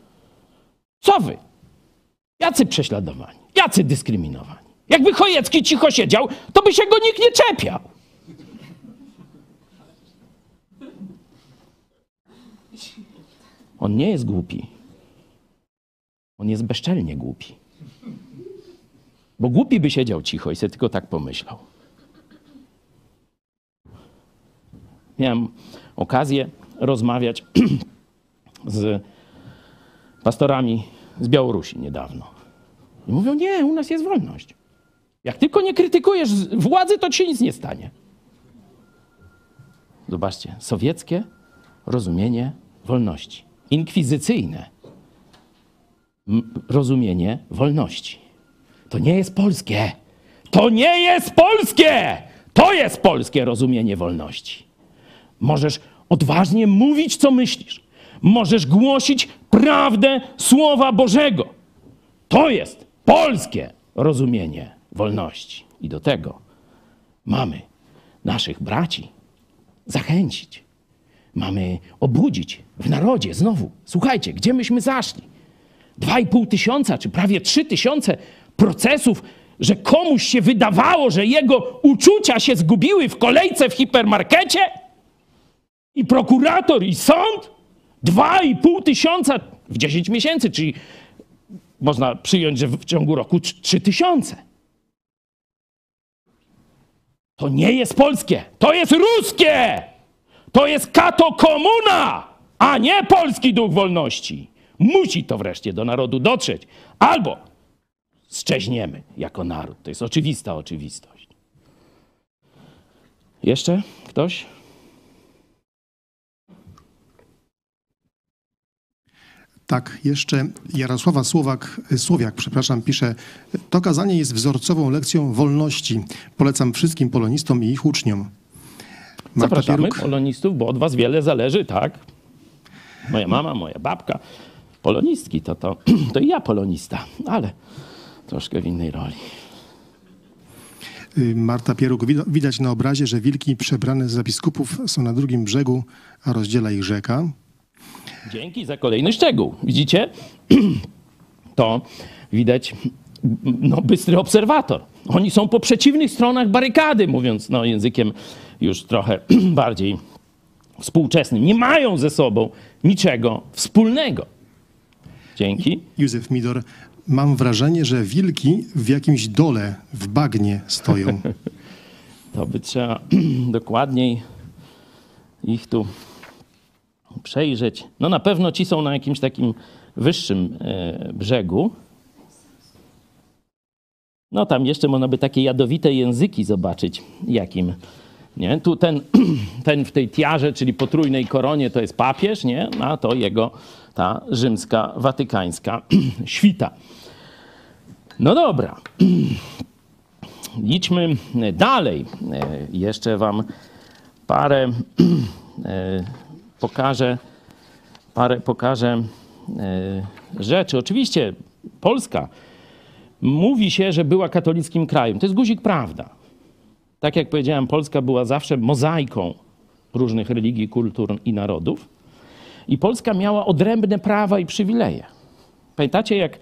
Co wy? Jacy prześladowani? Jacy dyskryminowani? Jakby Chojecki cicho siedział, to by się go nikt nie czepiał. On nie jest głupi. On jest bezczelnie głupi. Bo głupi by siedział cicho i sobie tylko tak pomyślał. Miałem okazję rozmawiać z pastorami z Białorusi niedawno. I mówią, nie, u nas jest wolność. Jak tylko nie krytykujesz władzy, to ci nic nie stanie. Zobaczcie, sowieckie rozumienie wolności. Inkwizycyjne rozumienie wolności. To nie jest polskie. To nie jest polskie! To jest polskie rozumienie wolności. Możesz odważnie mówić, co myślisz. Możesz głosić prawdę Słowa Bożego. To jest polskie rozumienie wolności. I do tego mamy naszych braci zachęcić. Mamy obudzić w narodzie znowu. Słuchajcie, gdzie myśmy zaszli? Dwa i pół tysiąca, czy prawie trzy tysiące procesów, że komuś się wydawało, że jego uczucia się zgubiły w kolejce w hipermarkecie? I prokurator, i sąd? Dwa i pół tysiąca w 10 miesięcy, czyli można przyjąć, że w ciągu roku trz- trzy tysiące. To nie jest polskie, to jest ruskie! To jest kato komuna, a nie polski duch wolności. Musi to wreszcie do narodu dotrzeć. Albo szczeźniemy jako naród. To jest oczywista oczywistość. Jeszcze ktoś? Tak, jeszcze Jarosława Słowak, Słowiak, przepraszam, pisze, to kazanie jest wzorcową lekcją wolności. Polecam wszystkim polonistom i ich uczniom. Marta Zapraszamy Pieruk, polonistów, bo od was wiele zależy, tak? Moja mama, moja babka, polonistki, to, to, to i ja polonista, ale troszkę w innej roli. y, Marta Pieruk, Wid- widać na obrazie, że wilki przebrane za biskupów są na drugim brzegu, a rozdziela ich rzeka. Dzięki za kolejny szczegół. Widzicie? To widać no, bystry obserwator. Oni są po przeciwnych stronach barykady, mówiąc no, językiem już trochę bardziej współczesnym. Nie mają ze sobą niczego wspólnego. Dzięki. Józef Midor, mam wrażenie, że wilki w jakimś dole, w bagnie stoją. To by trzeba dokładniej ich tu przejrzeć. No na pewno ci są na jakimś takim wyższym e, brzegu, no tam jeszcze można by takie jadowite języki zobaczyć, jakim. Nie? Tu ten, ten w tej tiarze, czyli potrójnej koronie, to jest papież, nie? a to jego ta rzymska, watykańska świta. No dobra. Idźmy dalej. E, jeszcze wam parę e, pokażę, parę pokażę e, rzeczy. Oczywiście Polska mówi się, że była katolickim krajem. To jest guzik prawda. Tak jak powiedziałem, Polska była zawsze mozaiką różnych religii, kultur i narodów. I Polska miała odrębne prawa i przywileje. Pamiętacie, jak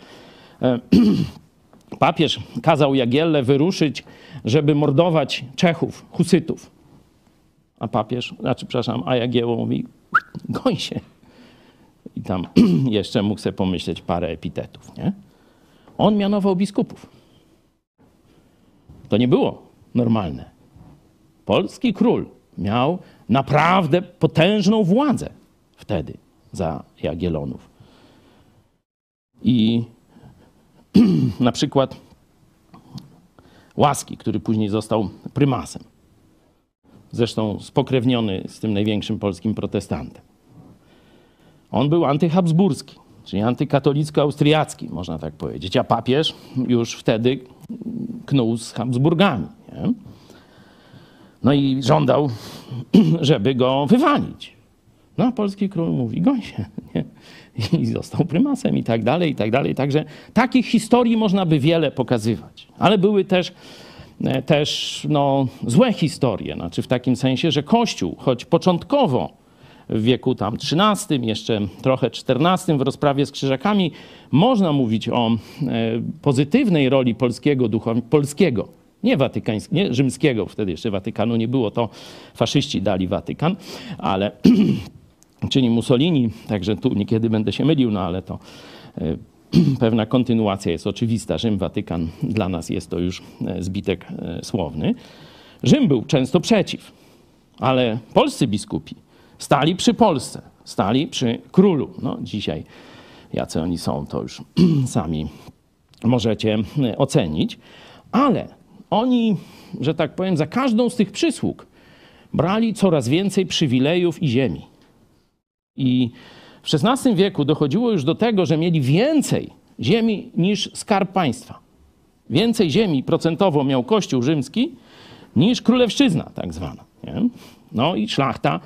papież kazał Jagielle wyruszyć, żeby mordować Czechów, Husytów. A papież, znaczy, przepraszam, a Jagiełło mówi, goń się. I tam jeszcze mógł sobie pomyśleć parę epitetów, nie? On mianował biskupów. To nie było normalne. Polski król miał naprawdę potężną władzę wtedy za Jagiellonów. I na przykład Łaski, który później został prymasem. Zresztą spokrewniony z tym największym polskim protestantem. On był antyhabsburski, czyli antykatolicko-austriacki, można tak powiedzieć, a papież już wtedy knuł z Habsburgami. Nie? No i żądał, żeby go wywalić. No a polski król mówi, goń się. Nie? i został prymasem i tak dalej, i tak dalej. Także takich historii można by wiele pokazywać. Ale były też, też no, złe historie, znaczy w takim sensie, że Kościół, choć początkowo w wieku tam XIII, jeszcze trochę XIV w rozprawie z krzyżakami, można mówić o e, pozytywnej roli polskiego ducha, polskiego, nie watykańskiego, nie rzymskiego, wtedy jeszcze Watykanu nie było, to faszyści dali Watykan, ale czyni Mussolini, także tu niekiedy będę się mylił, no ale to e, pewna kontynuacja jest oczywista. Rzym, Watykan, dla nas jest to już e, zbitek e, słowny. Rzym był często przeciw, ale polscy biskupi stali przy Polsce, stali przy królu. No, dzisiaj jacy oni są, to już sami możecie ocenić, ale oni, że tak powiem, za każdą z tych przysług brali coraz więcej przywilejów i ziemi. I w XVI wieku dochodziło już do tego, że mieli więcej ziemi niż skarb państwa. Więcej ziemi procentowo miał Kościół rzymski niż królewszczyzna tak zwana. Nie? No i szlachta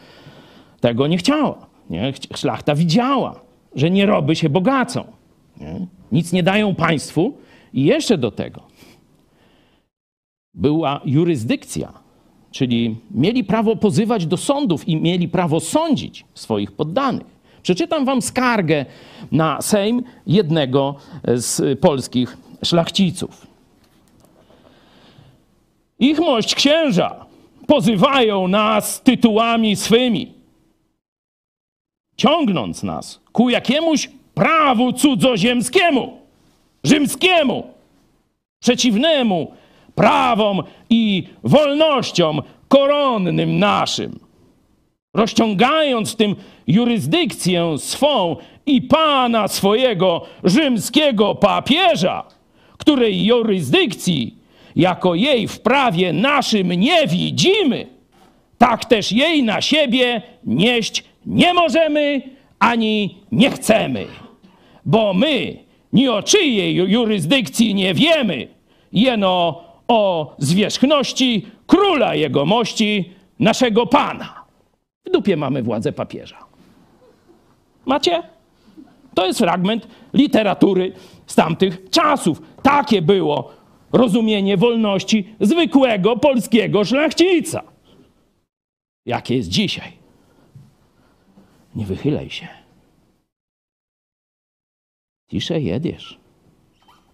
tego nie chciała. Nie? Szlachta widziała, że nieroby się bogacą. Nie? Nic nie dają państwu i jeszcze do tego była jurysdykcja czyli mieli prawo pozywać do sądów i mieli prawo sądzić swoich poddanych. Przeczytam wam skargę na Sejm jednego z polskich szlachciców. Ich mość księża pozywają nas tytułami swymi, ciągnąc nas ku jakiemuś prawu cudzoziemskiemu, rzymskiemu, przeciwnemu prawom i wolnościom koronnym naszym, rozciągając tym jurysdykcję swą i pana swojego rzymskiego papieża, której jurysdykcji jako jej w prawie naszym nie widzimy, tak też jej na siebie nieść nie możemy ani nie chcemy, bo my ni o czyjej jurysdykcji nie wiemy, jeno o zwierzchności króla jegomości, naszego Pana. W dupie mamy władzę papieża. Macie? To jest fragment literatury z tamtych czasów. Takie było rozumienie wolności zwykłego polskiego szlachcica. Jakie jest dzisiaj? Nie wychylaj się. Ciszej jedziesz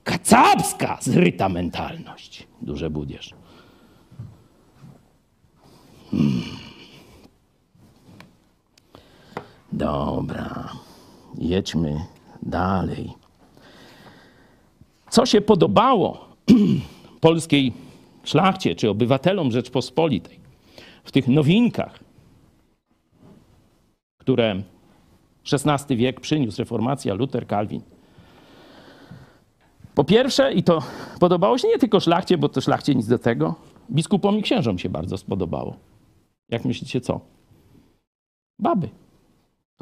kacapska zryta mentalność. Duże budzież. Hmm. Dobra, jedźmy dalej. Co się podobało polskiej szlachcie czy obywatelom Rzeczpospolitej w tych nowinkach, które XVI wiek przyniósł reformacja, Luther, Calvin. Po pierwsze, i to podobało się nie tylko szlachcie, bo to szlachcie nic do tego, biskupom i księżom się bardzo spodobało. Jak myślicie, co? Baby.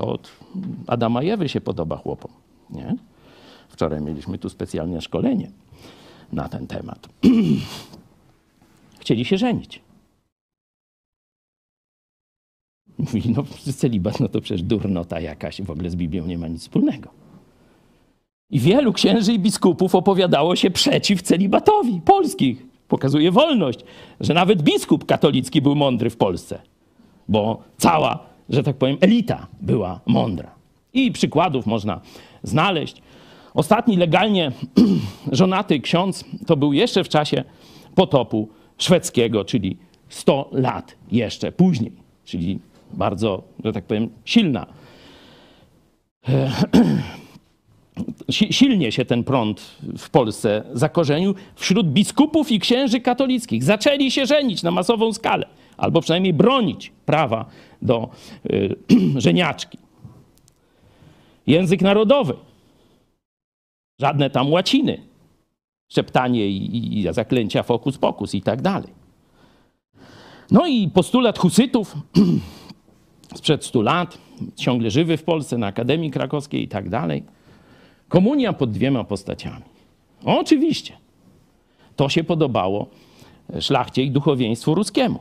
To od Adama i Ewy się podoba chłopom, nie? Wczoraj mieliśmy tu specjalne szkolenie na ten temat. Chcieli się żenić. Mówili, no celibat, no to przecież durnota jakaś, w ogóle z Biblią nie ma nic wspólnego. I wielu księży i biskupów opowiadało się przeciw celibatowi polskich. Pokazuje wolność, że nawet biskup katolicki był mądry w Polsce, bo cała, że tak powiem, elita była mądra. I przykładów można znaleźć. Ostatni legalnie żonaty ksiądz to był jeszcze w czasie potopu szwedzkiego, czyli 100 lat jeszcze później, czyli bardzo, że tak powiem, silna. Silnie się ten prąd w Polsce zakorzenił wśród biskupów i księży katolickich. Zaczęli się żenić na masową skalę, albo przynajmniej bronić prawa do y, żeniaczki. Język narodowy. Żadne tam łaciny, szeptanie i, i zaklęcia fokus pokus i tak dalej. No i postulat husytów sprzed 100 lat, ciągle żywy w Polsce, na Akademii Krakowskiej i tak dalej. Komunia pod dwiema postaciami. oczywiście. To się podobało szlachcie i duchowieństwu ruskiemu,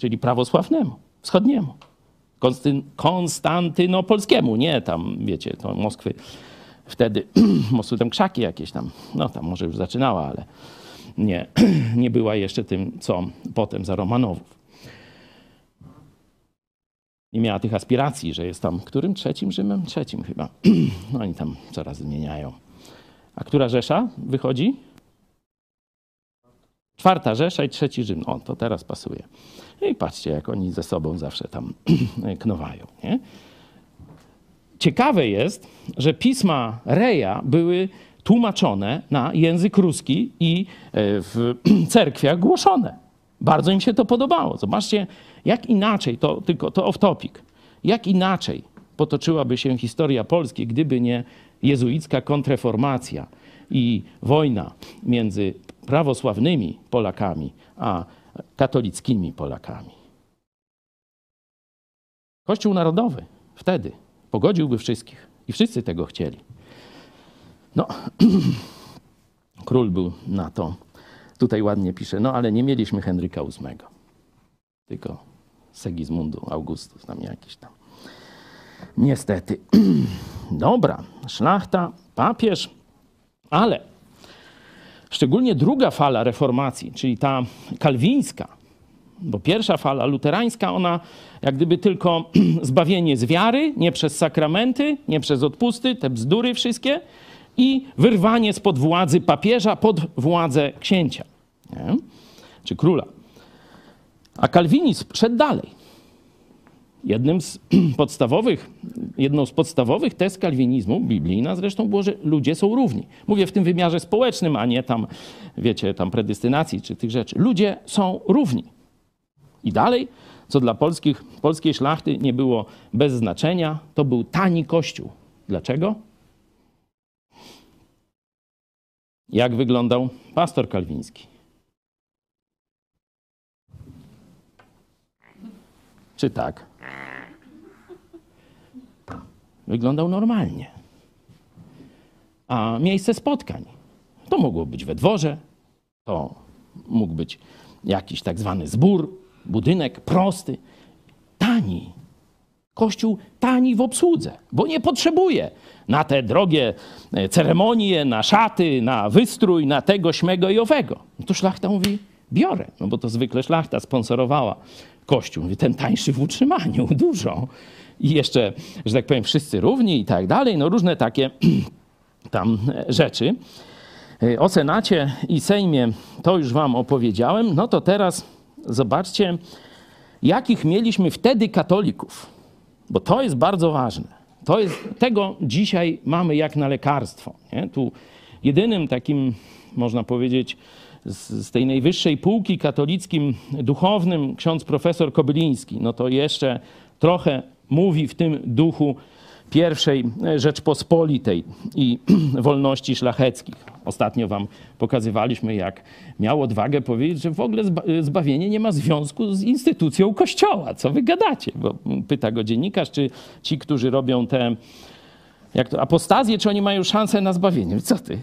czyli prawosławnemu, wschodniemu, konstantynopolskiemu, nie tam, wiecie, to Moskwy wtedy, może tam krzaki jakieś tam, no tam może już zaczynała, ale nie, nie była jeszcze tym, co potem za Romanowów nie miała tych aspiracji, że jest tam którym trzecim Rzymem? Trzecim chyba. No oni tam coraz zmieniają. A która Rzesza wychodzi? Czwarta Rzesza i trzeci Rzym. O, to teraz pasuje. I patrzcie, jak oni ze sobą zawsze tam knowają. Nie? Ciekawe jest, że pisma Reja były tłumaczone na język ruski i e, w cerkwiach głoszone. Bardzo im się to podobało. Zobaczcie, jak inaczej, to tylko to off topic, jak inaczej potoczyłaby się historia Polski, gdyby nie jezuicka kontreformacja i wojna między prawosławnymi Polakami a katolickimi Polakami. Kościół Narodowy wtedy pogodziłby wszystkich i wszyscy tego chcieli. No, król był na to. Tutaj ładnie pisze, no ale nie mieliśmy Henryka VIII, tylko Segismundu Augustus tam jakiś tam. Niestety. Dobra, szlachta, papież, ale szczególnie druga fala reformacji, czyli ta kalwińska, bo pierwsza fala luterańska, ona jak gdyby tylko zbawienie z wiary, nie przez sakramenty, nie przez odpusty, te bzdury wszystkie i wyrwanie spod władzy papieża pod władzę księcia nie? czy króla. A kalwinizm szedł dalej. Jednym z podstawowych, jedną z podstawowych tez kalwinizmu, biblijna zresztą, było, że ludzie są równi. Mówię w tym wymiarze społecznym, a nie tam, wiecie, tam predystynacji czy tych rzeczy. Ludzie są równi. I dalej, co dla polskich, polskiej szlachty nie było bez znaczenia, to był tani kościół. Dlaczego? Jak wyglądał pastor kalwiński? Czy tak? Wyglądał normalnie. A miejsce spotkań to mogło być we dworze, to mógł być jakiś tak zwany zbór, budynek prosty, tani. Kościół tani w obsłudze, bo nie potrzebuje na te drogie e, ceremonie, na szaty, na wystrój, na tego, śmego i owego. No to szlachta mówi, biorę, no bo to zwykle szlachta sponsorowała Kościół. Mówi, ten tańszy w utrzymaniu, dużo. I jeszcze, że tak powiem, wszyscy równi i tak dalej. No różne takie tam rzeczy. O Senacie i Sejmie to już wam opowiedziałem. No to teraz zobaczcie, jakich mieliśmy wtedy katolików. Bo to jest bardzo ważne. To jest, tego dzisiaj mamy jak na lekarstwo. Nie? Tu jedynym takim, można powiedzieć, z, z tej najwyższej półki katolickim duchownym ksiądz profesor Kobyliński, no to jeszcze trochę mówi w tym duchu pierwszej Rzeczpospolitej i wolności szlacheckich. Ostatnio wam pokazywaliśmy, jak miał odwagę powiedzieć, że w ogóle zbawienie nie ma związku z instytucją Kościoła. Co wy gadacie? Bo pyta go dziennikarz, czy ci, którzy robią te jak to, apostazję, czy oni mają szansę na zbawienie. Co ty?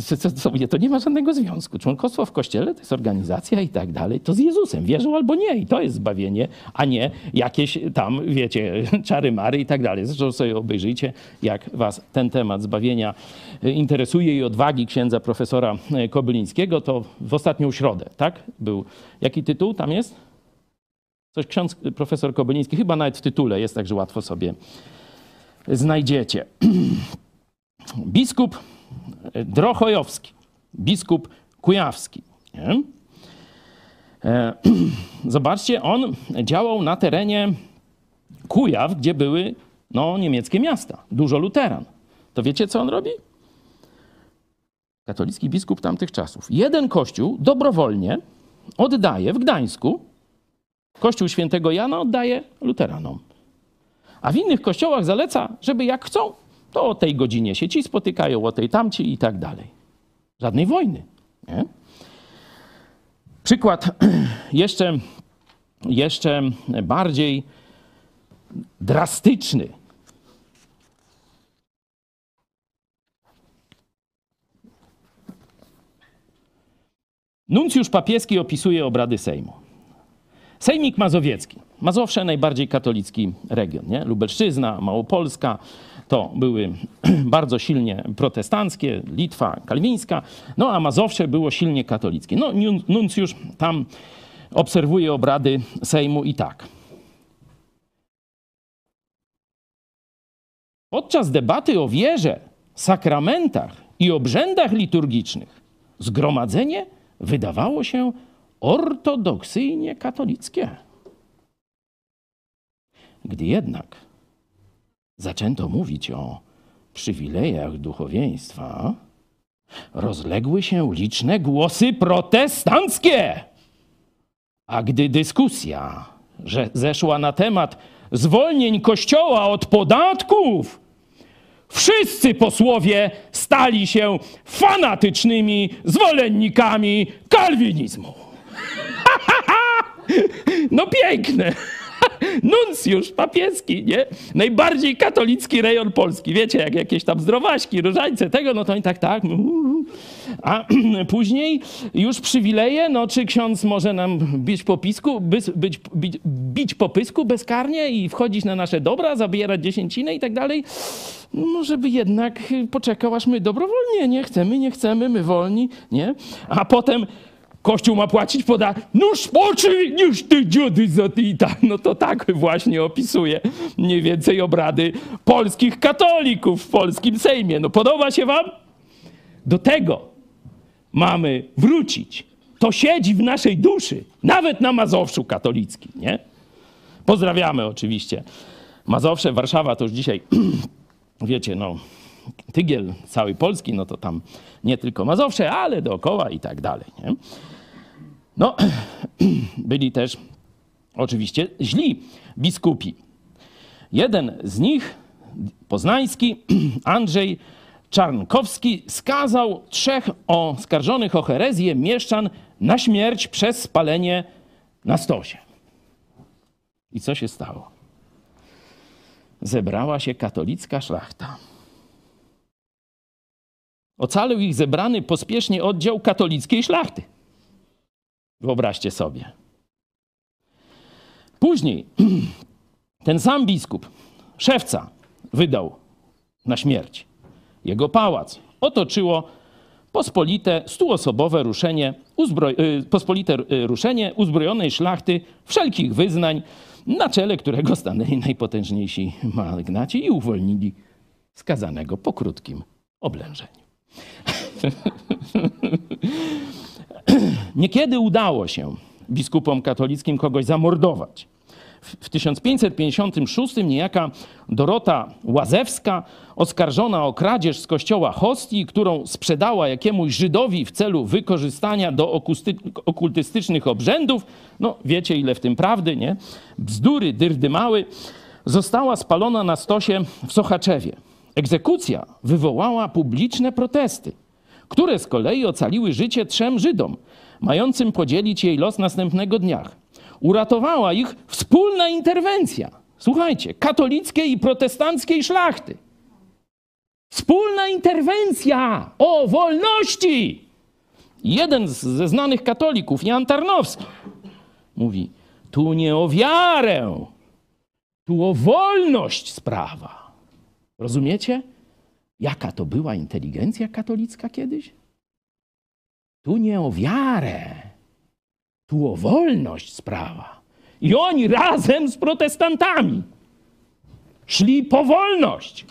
Co, to nie ma żadnego związku. Członkostwo w kościele to jest organizacja i tak dalej. To z Jezusem. Wierzą albo nie. I to jest zbawienie, a nie jakieś tam, wiecie, czary mary i tak dalej. Zresztą sobie obejrzyjcie, jak was ten temat zbawienia interesuje i odwagi księdza profesora Kobylińskiego, to w ostatnią środę, tak? Był, jaki tytuł tam jest? Coś ksiądz profesor Kobyliński, chyba nawet w tytule jest, także łatwo sobie znajdziecie. Biskup Drochojowski, biskup Kujawski. Nie? E, zobaczcie, on działał na terenie Kujaw, gdzie były no, niemieckie miasta, dużo luteran. To wiecie, co on robi? Katolicki biskup tamtych czasów. Jeden kościół dobrowolnie oddaje w Gdańsku, kościół świętego Jana oddaje luteranom. A w innych kościołach zaleca, żeby jak chcą, to o tej godzinie się ci spotykają, o tej tamci i tak dalej. Żadnej wojny. Nie? Przykład jeszcze, jeszcze bardziej drastyczny. Nuncjusz papieski opisuje obrady Sejmu. Sejmik Mazowiecki. Mazowsze najbardziej katolicki region, nie? Lubelszczyzna, Małopolska, to były bardzo silnie protestanckie, Litwa kalwińska, no a Mazowsze było silnie katolickie. No nuncjusz tam obserwuje obrady Sejmu i tak. Podczas debaty o wierze, sakramentach i obrzędach liturgicznych zgromadzenie wydawało się ortodoksyjnie katolickie. Gdy jednak zaczęto mówić o przywilejach duchowieństwa, rozległy się liczne głosy protestanckie. A gdy dyskusja że zeszła na temat zwolnień Kościoła od podatków, wszyscy posłowie stali się fanatycznymi zwolennikami kalwinizmu. no piękne. Nuncjusz papieski, nie? Najbardziej katolicki rejon Polski. Wiecie, jak jakieś tam zdrowaśki, różańce, tego, no to oni tak, tak. A później już przywileje, no czy ksiądz może nam bić po pisku, być, być, bić, bić po pysku bezkarnie i wchodzić na nasze dobra, zabierać dziesięcinę i tak dalej. No, żeby jednak poczekał, aż my dobrowolnie, nie chcemy, nie chcemy, my wolni, nie? A potem Kościół ma płacić poda. Noż poczuj, niż ty dziudy za ty i tak. No to tak właśnie opisuje mniej więcej obrady polskich katolików w polskim Sejmie. No podoba się wam? Do tego mamy wrócić. To siedzi w naszej duszy, nawet na Mazowszu katolickim, nie? Pozdrawiamy oczywiście. Mazowsze, Warszawa to już dzisiaj, wiecie, no, tygiel całej Polski, no to tam nie tylko Mazowsze, ale dookoła i tak dalej, nie? No, byli też oczywiście źli biskupi. Jeden z nich, poznański, Andrzej Czarnkowski, skazał trzech oskarżonych o herezję mieszczan na śmierć przez spalenie na stosie. I co się stało? Zebrała się katolicka szlachta. Ocalił ich zebrany pospiesznie oddział katolickiej szlachty. Wyobraźcie sobie. Później ten sam biskup, szewca, wydał na śmierć. Jego pałac otoczyło pospolite stuosobowe ruszenie, y, pospolite y, ruszenie uzbrojonej szlachty wszelkich wyznań, na czele którego stanęli najpotężniejsi magnaci i uwolnili skazanego po krótkim oblężeniu. Niekiedy udało się biskupom katolickim kogoś zamordować. W 1556 niejaka Dorota Łazewska, oskarżona o kradzież z kościoła hostii, którą sprzedała jakiemuś Żydowi w celu wykorzystania do okultystycznych obrzędów, no wiecie ile w tym prawdy, nie? Bzdury, dyrdymały, została spalona na stosie w Sochaczewie. Egzekucja wywołała publiczne protesty, które z kolei ocaliły życie trzem Żydom, mającym podzielić jej los następnego dnia. Uratowała ich wspólna interwencja. Słuchajcie, katolickiej i protestanckiej szlachty. Wspólna interwencja o wolności. Jeden ze znanych katolików, Jan Tarnowski, mówi: Tu nie o wiarę, tu o wolność sprawa. Rozumiecie? Jaka to była inteligencja katolicka kiedyś? Tu nie o wiarę, tu o wolność sprawa. I oni razem z protestantami szli po wolność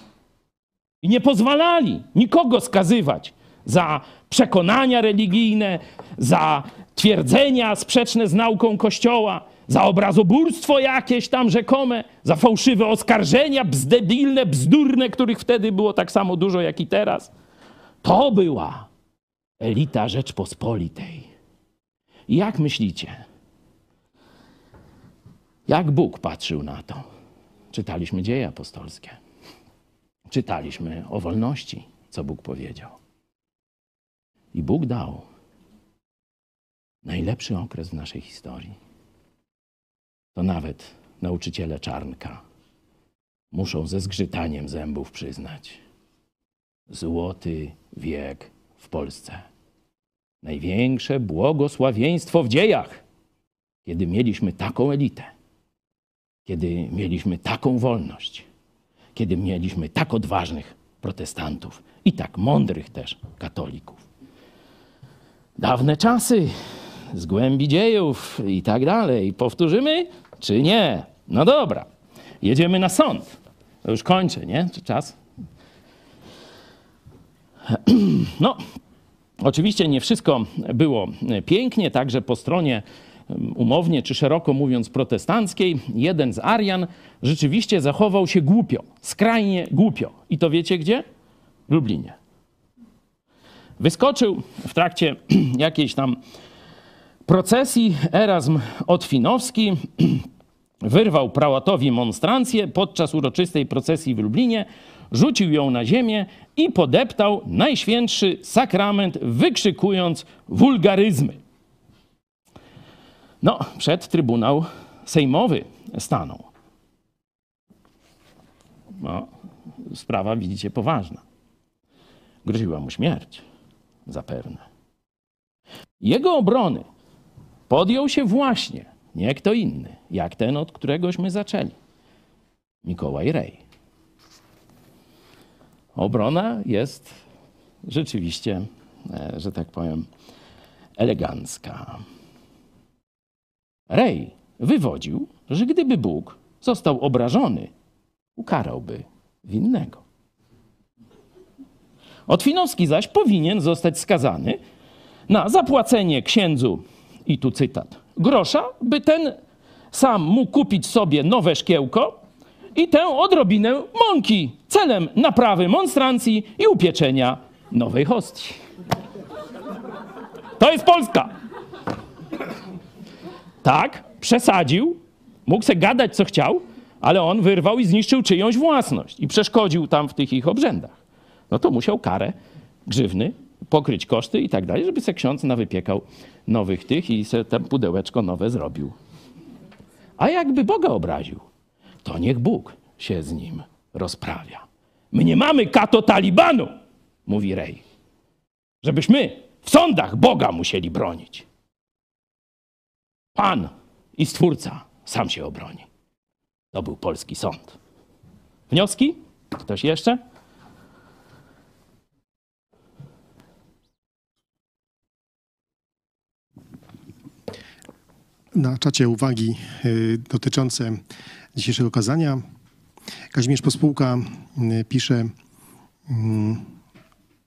i nie pozwalali nikogo skazywać za przekonania religijne, za twierdzenia sprzeczne z nauką Kościoła, za obrazobórstwo jakieś tam rzekome, za fałszywe oskarżenia bzdebilne, bzdurne, których wtedy było tak samo dużo jak i teraz. To była elita Rzeczpospolitej. I jak myślicie? Jak Bóg patrzył na to? Czytaliśmy dzieje apostolskie. Czytaliśmy o wolności, co Bóg powiedział. I Bóg dał najlepszy okres w naszej historii. To nawet nauczyciele czarnka muszą ze zgrzytaniem zębów przyznać. Złoty wiek w Polsce. Największe błogosławieństwo w dziejach, kiedy mieliśmy taką elitę, kiedy mieliśmy taką wolność, kiedy mieliśmy tak odważnych protestantów i tak mądrych też katolików. Dawne czasy, z głębi dziejów i tak dalej. Powtórzymy, czy nie? No dobra, jedziemy na sąd. Już kończę, nie? Czy czas? No, oczywiście nie wszystko było pięknie, także po stronie um, umownie czy szeroko mówiąc protestanckiej, jeden z Arian rzeczywiście zachował się głupio, skrajnie głupio. I to wiecie gdzie? W Lublinie. Wyskoczył w trakcie jakiejś tam procesji Erasm Otwinowski, wyrwał prałatowi monstrancję podczas uroczystej procesji w Lublinie, rzucił ją na ziemię i podeptał najświętszy sakrament, wykrzykując wulgaryzmy. No, przed Trybunał Sejmowy stanął. No, sprawa, widzicie, poważna. Groziła mu śmierć, zapewne. Jego obrony podjął się właśnie nie kto inny, jak ten, od któregośmy zaczęli. Mikołaj Rej. Obrona jest rzeczywiście, e, że tak powiem, elegancka. Rej wywodził, że gdyby Bóg został obrażony, ukarałby winnego. Otwinowski zaś powinien zostać skazany na zapłacenie księdzu, i tu cytat, grosza, by ten sam mógł kupić sobie nowe szkiełko i tę odrobinę mąki celem naprawy monstrancji i upieczenia nowej hostii. To jest Polska. Tak, przesadził, mógł se gadać co chciał, ale on wyrwał i zniszczył czyjąś własność i przeszkodził tam w tych ich obrzędach. No to musiał karę grzywny pokryć koszty i tak dalej, żeby se ksiądz nawypiekał nowych tych i se tam pudełeczko nowe zrobił. A jakby Boga obraził, to niech Bóg się z nim rozprawia. My nie mamy kato talibanu, mówi Rej, żebyśmy w sądach Boga musieli bronić. Pan i Stwórca sam się obroni. To był polski sąd. Wnioski? Ktoś jeszcze? Na czacie uwagi y, dotyczące dzisiejszego kazania. Kazimierz Pospółka y, pisze, mm,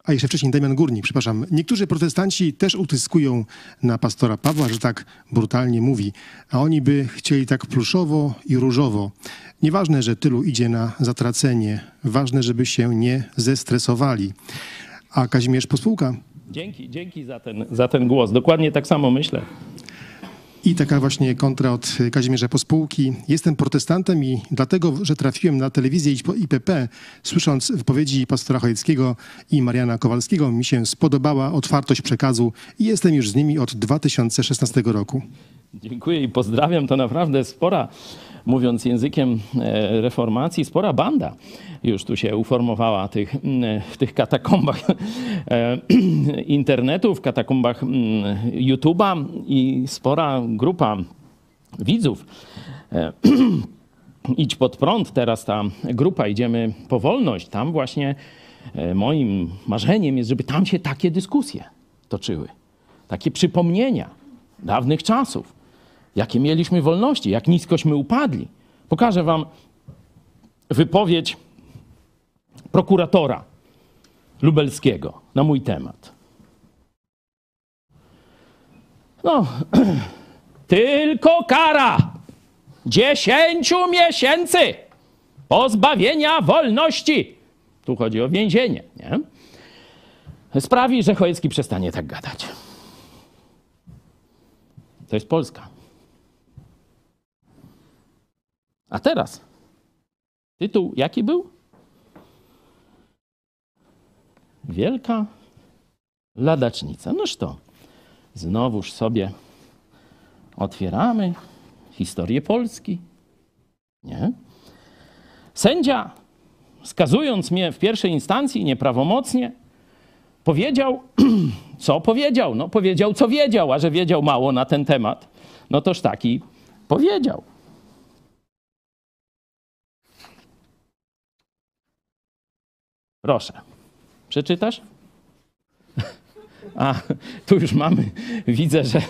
a jeszcze wcześniej Damian Górnik, przepraszam. Niektórzy protestanci też utyskują na pastora Pawła, że tak brutalnie mówi, a oni by chcieli tak pluszowo i różowo. Nieważne, że tylu idzie na zatracenie, ważne, żeby się nie zestresowali. A Kazimierz Pospółka Dzięki, dzięki za ten, za ten głos. Dokładnie tak samo myślę. I taka właśnie kontra od Kazimierza Pospółki. Jestem protestantem i dlatego, że trafiłem na telewizję IPP, słysząc wypowiedzi pastora Chojeckiego i Mariana Kowalskiego, mi się spodobała otwartość przekazu i jestem już z nimi od 2016 roku. Dziękuję i pozdrawiam. To naprawdę spora, mówiąc językiem e, reformacji, spora banda już tu się uformowała tych, mm, w tych katakombach e, internetu, w katakombach mm, YouTube'a i spora grupa widzów. E, idź pod prąd, teraz ta grupa, idziemy po wolność. Tam właśnie moim marzeniem jest, żeby tam się takie dyskusje toczyły. Takie przypomnienia dawnych czasów jakie mieliśmy wolności, jak niskośmy upadli. Pokażę wam wypowiedź prokuratora lubelskiego na mój temat. No, tylko kara dziesięciu miesięcy pozbawienia wolności. Tu chodzi o więzienie, nie? Sprawi, że Chojecki przestanie tak gadać. To jest Polska. A teraz tytuł jaki był? Wielka ladacznica. Noż to znowuż sobie otwieramy historię Polski. Nie? Sędzia, skazując mnie w pierwszej instancji nieprawomocnie, powiedział, co powiedział. No, powiedział, co wiedział, a że wiedział mało na ten temat, no toż taki powiedział. Proszę. Przeczytasz? A, tu już mamy, widzę, że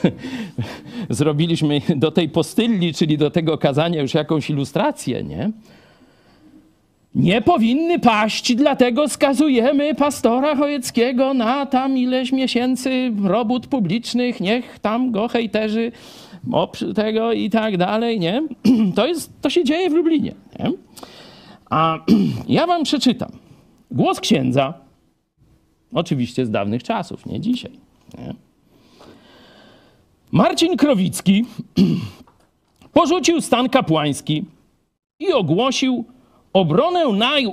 zrobiliśmy do tej postylli, czyli do tego kazania już jakąś ilustrację, nie? Nie powinny paść, dlatego skazujemy pastora Chojeckiego na tam ileś miesięcy robót publicznych, niech tam go hejterzy tego i tak dalej, nie? To, jest, to się dzieje w Lublinie, nie? A ja wam przeczytam. Głos księdza, oczywiście z dawnych czasów, nie dzisiaj. Nie? Marcin Krowicki porzucił stan kapłański i ogłosił obronę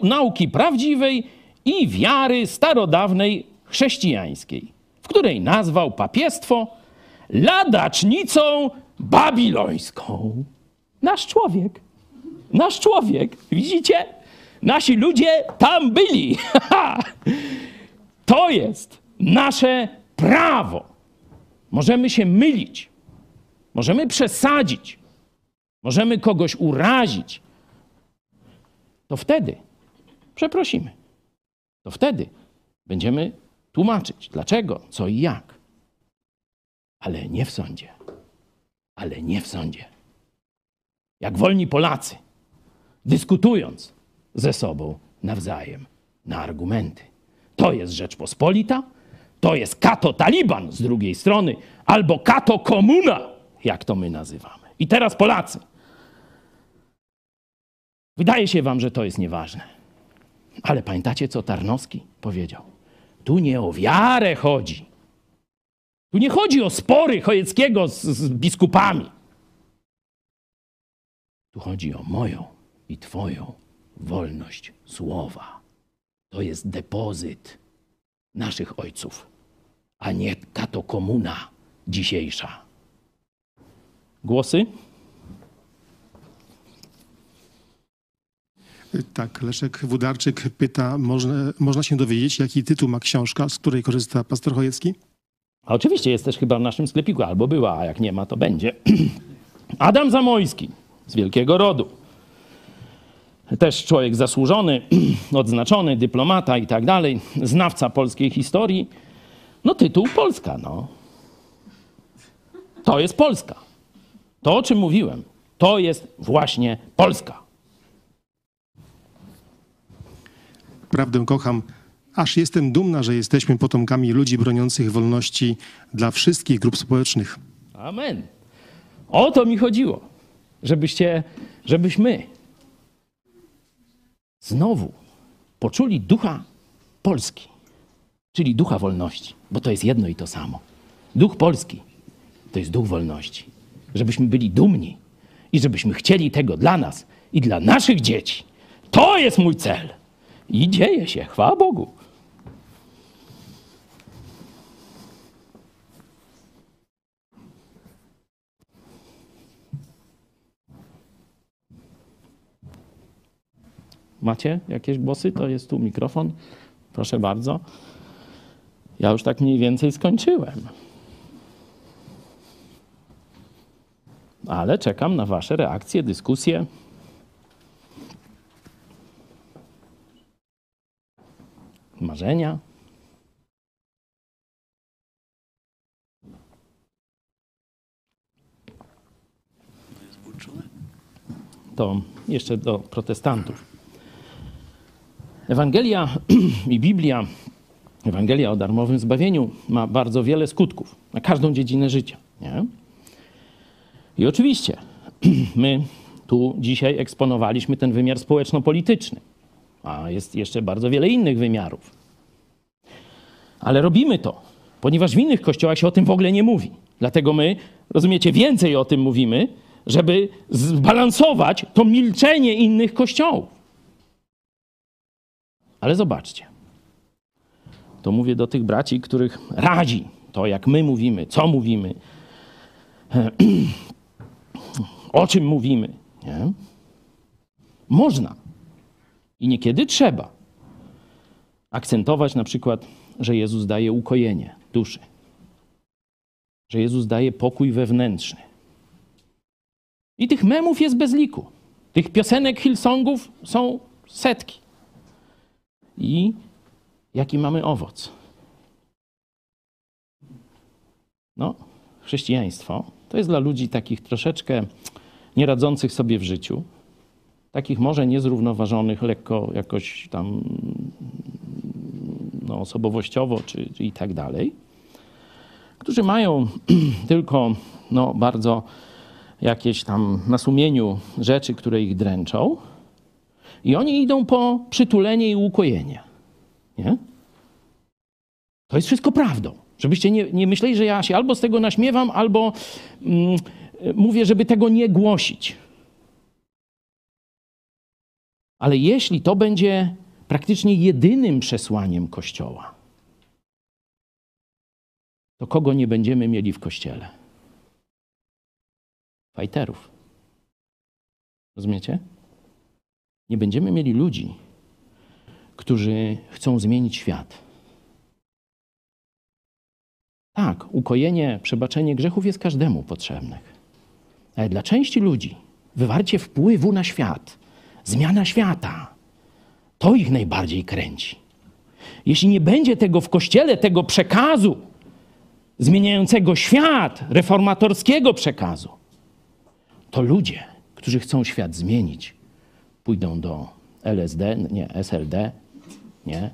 nauki prawdziwej i wiary starodawnej chrześcijańskiej, w której nazwał papiestwo ladacznicą babilońską. Nasz człowiek, nasz człowiek, widzicie? Nasi ludzie tam byli. to jest nasze prawo. Możemy się mylić, możemy przesadzić, możemy kogoś urazić. To wtedy przeprosimy. To wtedy będziemy tłumaczyć, dlaczego, co i jak. Ale nie w sądzie. Ale nie w sądzie. Jak wolni Polacy, dyskutując, ze sobą nawzajem na argumenty. To jest Rzeczpospolita, to jest kato Taliban z drugiej strony, albo kato komuna, jak to my nazywamy. I teraz Polacy. Wydaje się wam, że to jest nieważne. Ale pamiętacie, co Tarnowski powiedział? Tu nie o wiarę chodzi. Tu nie chodzi o spory Chojeckiego z, z biskupami. Tu chodzi o moją i twoją wolność słowa. To jest depozyt naszych ojców, a nie katokomuna dzisiejsza. Głosy? Tak, Leszek Wudarczyk pyta, można, można się dowiedzieć, jaki tytuł ma książka, z której korzysta pastor Chojecki? A oczywiście jest też chyba w naszym sklepiku, albo była, a jak nie ma, to będzie. Adam Zamojski z Wielkiego Rodu też człowiek zasłużony, odznaczony, dyplomata i tak dalej, znawca polskiej historii. No tytuł Polska, no. To jest Polska. To, o czym mówiłem, to jest właśnie Polska. Prawdę kocham, aż jestem dumna, że jesteśmy potomkami ludzi broniących wolności dla wszystkich grup społecznych. Amen. O to mi chodziło, żebyście, żebyśmy znowu poczuli ducha Polski, czyli ducha wolności, bo to jest jedno i to samo. Duch polski to jest duch wolności. żebyśmy byli dumni i żebyśmy chcieli tego dla nas i dla naszych dzieci. To jest mój cel. I dzieje się, chwała Bogu. Macie jakieś głosy? To jest tu mikrofon. Proszę bardzo. Ja już tak mniej więcej skończyłem. Ale czekam na Wasze reakcje, dyskusje. Marzenia. To jeszcze do protestantów. Ewangelia i Biblia, Ewangelia o darmowym zbawieniu ma bardzo wiele skutków na każdą dziedzinę życia. Nie? I oczywiście my tu dzisiaj eksponowaliśmy ten wymiar społeczno-polityczny, a jest jeszcze bardzo wiele innych wymiarów. Ale robimy to, ponieważ w innych kościołach się o tym w ogóle nie mówi. Dlatego my, rozumiecie, więcej o tym mówimy, żeby zbalansować to milczenie innych kościołów. Ale zobaczcie. To mówię do tych braci, których razi to, jak my mówimy, co mówimy, o czym mówimy. Nie? Można i niekiedy trzeba akcentować na przykład, że Jezus daje ukojenie duszy, że Jezus daje pokój wewnętrzny. I tych memów jest bez liku. Tych piosenek Hillsongów są setki. I jaki mamy owoc? No, chrześcijaństwo to jest dla ludzi takich troszeczkę nieradzących sobie w życiu, takich może niezrównoważonych, lekko jakoś tam no, osobowościowo czy, czy i tak dalej, którzy mają tylko no, bardzo jakieś tam na sumieniu rzeczy, które ich dręczą, i oni idą po przytulenie i ukojenie. Nie? To jest wszystko prawdą. Żebyście nie, nie myśleli, że ja się albo z tego naśmiewam, albo mm, mówię, żeby tego nie głosić. Ale jeśli to będzie praktycznie jedynym przesłaniem Kościoła, to kogo nie będziemy mieli w Kościele? Fajterów. Rozumiecie? Nie będziemy mieli ludzi, którzy chcą zmienić świat. Tak, ukojenie, przebaczenie grzechów jest każdemu potrzebne. Ale dla części ludzi wywarcie wpływu na świat, zmiana świata, to ich najbardziej kręci. Jeśli nie będzie tego w kościele, tego przekazu zmieniającego świat, reformatorskiego przekazu, to ludzie, którzy chcą świat zmienić, pójdą do LSD, nie, SLD, nie?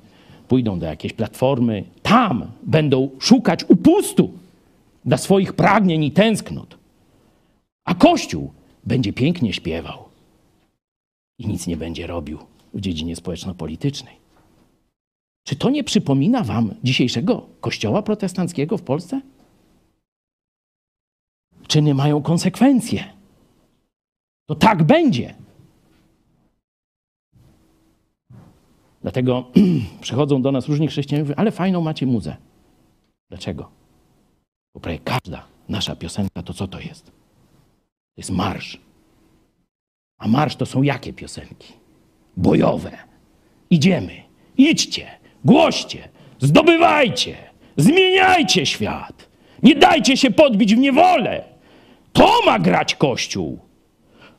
Pójdą do jakiejś platformy, tam będą szukać upustu dla swoich pragnień i tęsknot. A Kościół będzie pięknie śpiewał i nic nie będzie robił w dziedzinie społeczno-politycznej. Czy to nie przypomina wam dzisiejszego kościoła protestanckiego w Polsce? Czyny mają konsekwencje. To tak będzie. Dlatego przychodzą do nas różni chrześcijanie mówią, ale fajną macie muzę. Dlaczego? Bo prawie każda nasza piosenka to co to jest? To jest marsz. A marsz to są jakie piosenki? Bojowe. Idziemy. Idźcie. Głoście. Zdobywajcie. Zmieniajcie świat. Nie dajcie się podbić w niewolę. To ma grać Kościół.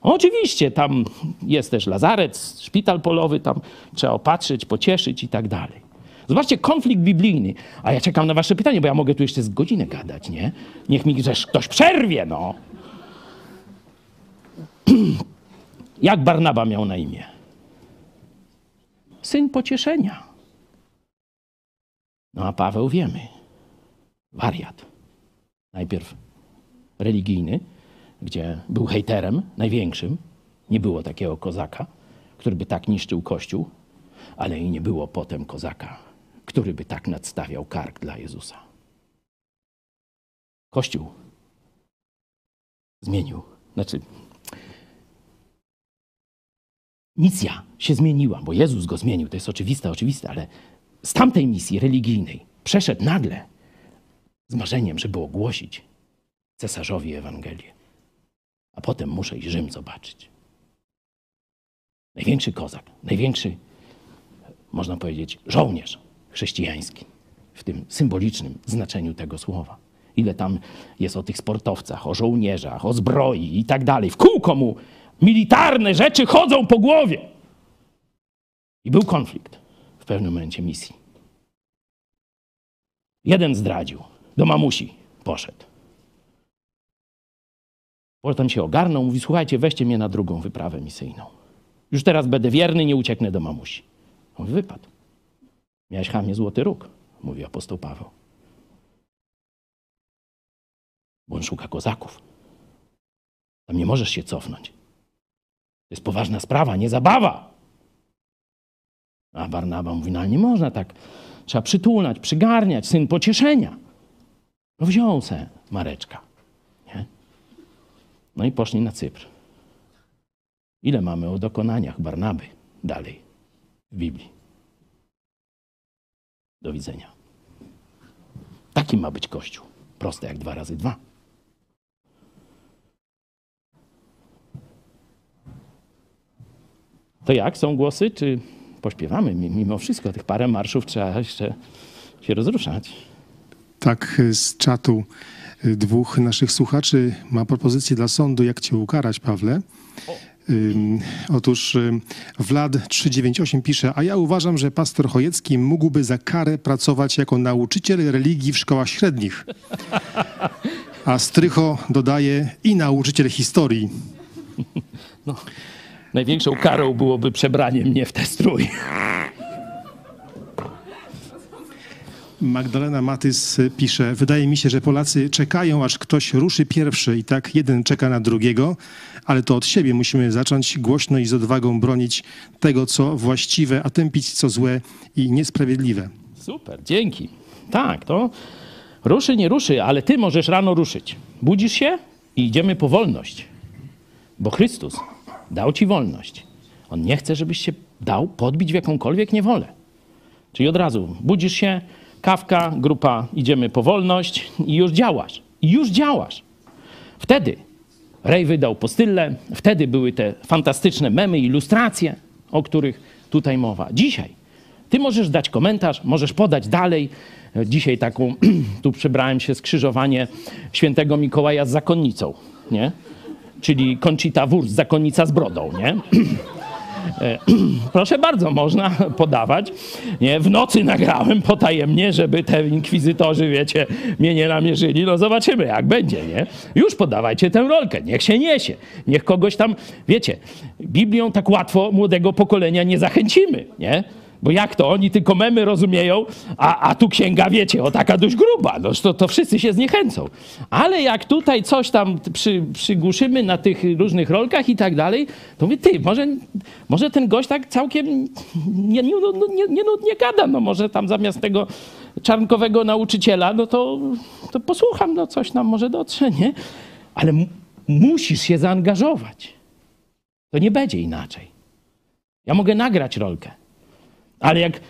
Oczywiście tam jest też lazaret, szpital polowy, tam trzeba opatrzyć, pocieszyć i tak dalej. Zobaczcie, konflikt biblijny. A ja czekam na wasze pytanie, bo ja mogę tu jeszcze z godzinę gadać, nie? Niech mi ktoś przerwie, no. Jak Barnaba miał na imię? Syn pocieszenia. No a Paweł wiemy. Wariat. Najpierw religijny, gdzie był hejterem największym. Nie było takiego kozaka, który by tak niszczył Kościół, ale i nie było potem kozaka, który by tak nadstawiał kark dla Jezusa. Kościół zmienił. Znaczy, misja się zmieniła, bo Jezus go zmienił, to jest oczywiste, oczywiste, ale z tamtej misji religijnej przeszedł nagle z marzeniem, żeby ogłosić cesarzowi Ewangelię. A potem muszę i Rzym zobaczyć. Największy kozak, największy, można powiedzieć, żołnierz chrześcijański w tym symbolicznym znaczeniu tego słowa. Ile tam jest o tych sportowcach, o żołnierzach, o zbroi i tak dalej. W kółko mu militarne rzeczy chodzą po głowie. I był konflikt w pewnym momencie misji. Jeden zdradził, do mamusi poszedł. Potem się ogarnął, mówi: Słuchajcie, weźcie mnie na drugą wyprawę misyjną. Już teraz będę wierny, nie ucieknę do mamusi. On wypadł. Miałeś chamie złoty róg, mówi apostoł Paweł. Bo on szuka kozaków. Tam nie możesz się cofnąć. To jest poważna sprawa, nie zabawa. A Barnaba mówi, no nie można tak. Trzeba przytulać, przygarniać, syn pocieszenia. No wziął se Mareczka. No i poszli na Cypr. Ile mamy o dokonaniach Barnaby dalej w Biblii? Do widzenia. Taki ma być Kościół. Proste jak dwa razy dwa. To jak? Są głosy, czy pośpiewamy? Mimo wszystko tych parę marszów trzeba jeszcze się rozruszać. Tak, z czatu dwóch naszych słuchaczy ma propozycję dla sądu, jak cię ukarać, Pawle. Otóż Vlad 398 pisze, a ja uważam, że pastor Chojecki mógłby za karę pracować jako nauczyciel religii w szkołach średnich. A Strycho dodaje i nauczyciel historii. Największą karą byłoby przebranie mnie w ten strój. Magdalena Matys pisze, wydaje mi się, że Polacy czekają, aż ktoś ruszy pierwszy i tak jeden czeka na drugiego, ale to od siebie musimy zacząć głośno i z odwagą bronić tego, co właściwe, a tępić co złe i niesprawiedliwe. Super, dzięki. Tak, to ruszy, nie ruszy, ale ty możesz rano ruszyć. Budzisz się i idziemy po wolność. Bo Chrystus dał ci wolność. On nie chce, żebyś się dał podbić w jakąkolwiek niewolę. Czyli od razu budzisz się, kawka, grupa, idziemy po wolność i już działasz. I już działasz. Wtedy Rej wydał postylę, wtedy były te fantastyczne memy, ilustracje, o których tutaj mowa. Dzisiaj ty możesz dać komentarz, możesz podać dalej. Dzisiaj taką, tu przebrałem się skrzyżowanie świętego Mikołaja z zakonnicą, nie? Czyli Conchita Wurst, zakonnica z brodą, nie? E, Proszę bardzo, można podawać. Nie, w nocy nagrałem potajemnie, żeby te inkwizytorzy, wiecie, mnie nie namierzyli. No zobaczymy, jak będzie, nie? Już podawajcie tę rolkę, niech się niesie. Niech kogoś tam, wiecie, Biblią tak łatwo młodego pokolenia nie zachęcimy, nie? Bo jak to? Oni tylko memy rozumieją, a, a tu księga, wiecie, o taka dość gruba. No to, to wszyscy się zniechęcą. Ale jak tutaj coś tam przy, przygłuszymy na tych różnych rolkach i tak dalej, to mówię, ty, może, może ten gość tak całkiem nie, nie, no, nie, nie, nie gada. No może tam zamiast tego czarnkowego nauczyciela, no to, to posłucham, no coś nam może dotrze, nie? Ale musisz się zaangażować. To nie będzie inaczej. Ja mogę nagrać rolkę. Ale jak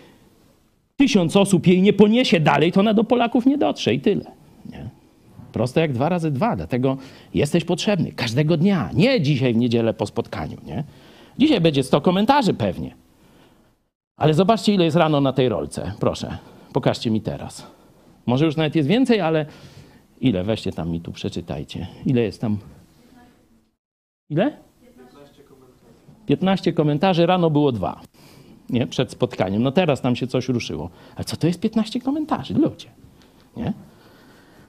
tysiąc osób jej nie poniesie dalej, to ona do Polaków nie dotrze i tyle. Nie? Proste jak dwa razy dwa, dlatego jesteś potrzebny każdego dnia, nie dzisiaj w niedzielę po spotkaniu. Nie? Dzisiaj będzie 100 komentarzy pewnie. Ale zobaczcie, ile jest rano na tej rolce. Proszę, pokażcie mi teraz. Może już nawet jest więcej, ale ile? Weźcie tam mi tu, przeczytajcie. Ile jest tam? Ile? 15 komentarzy, rano było dwa nie? przed spotkaniem. No teraz tam się coś ruszyło. Ale co to jest 15 komentarzy? Ludzie. Nie?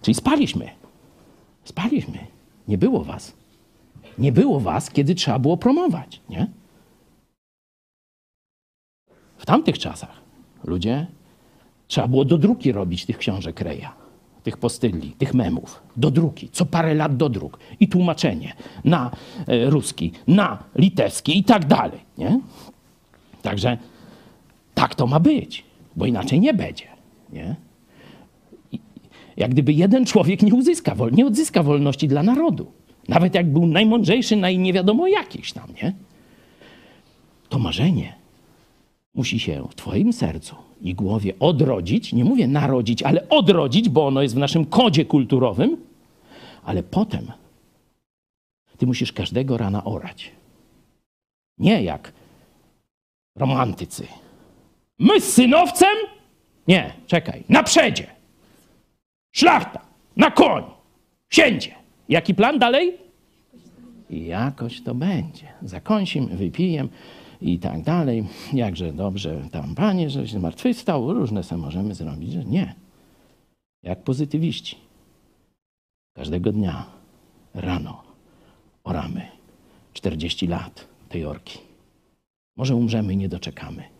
Czyli spaliśmy. Spaliśmy. Nie było was. Nie było was, kiedy trzeba było promować. Nie? W tamtych czasach ludzie trzeba było do druki robić tych książek Reja, tych postyli, tych memów. Do druki. Co parę lat do druk. I tłumaczenie na e, ruski, na litewski i tak dalej. Nie? Także tak to ma być, bo inaczej nie będzie. Nie? Jak gdyby jeden człowiek nie uzyska, nie odzyska wolności dla narodu. Nawet jak był najmądrzejszy, naj nie wiadomo jakiś tam, nie? To marzenie musi się w Twoim sercu i głowie odrodzić. Nie mówię narodzić, ale odrodzić, bo ono jest w naszym kodzie kulturowym. Ale potem Ty musisz każdego rana orać. Nie jak romantycy. My z synowcem? Nie, czekaj, na przedzie. Szlachta, na koń, wsiędzie. Jaki plan dalej? I jakoś to będzie. Zakąsim, wypijem i tak dalej. Jakże dobrze tam, panie, że się zmartwychwstał. Różne sobie możemy zrobić, że nie. Jak pozytywiści. Każdego dnia rano oramy 40 lat tej orki. Może umrzemy i nie doczekamy.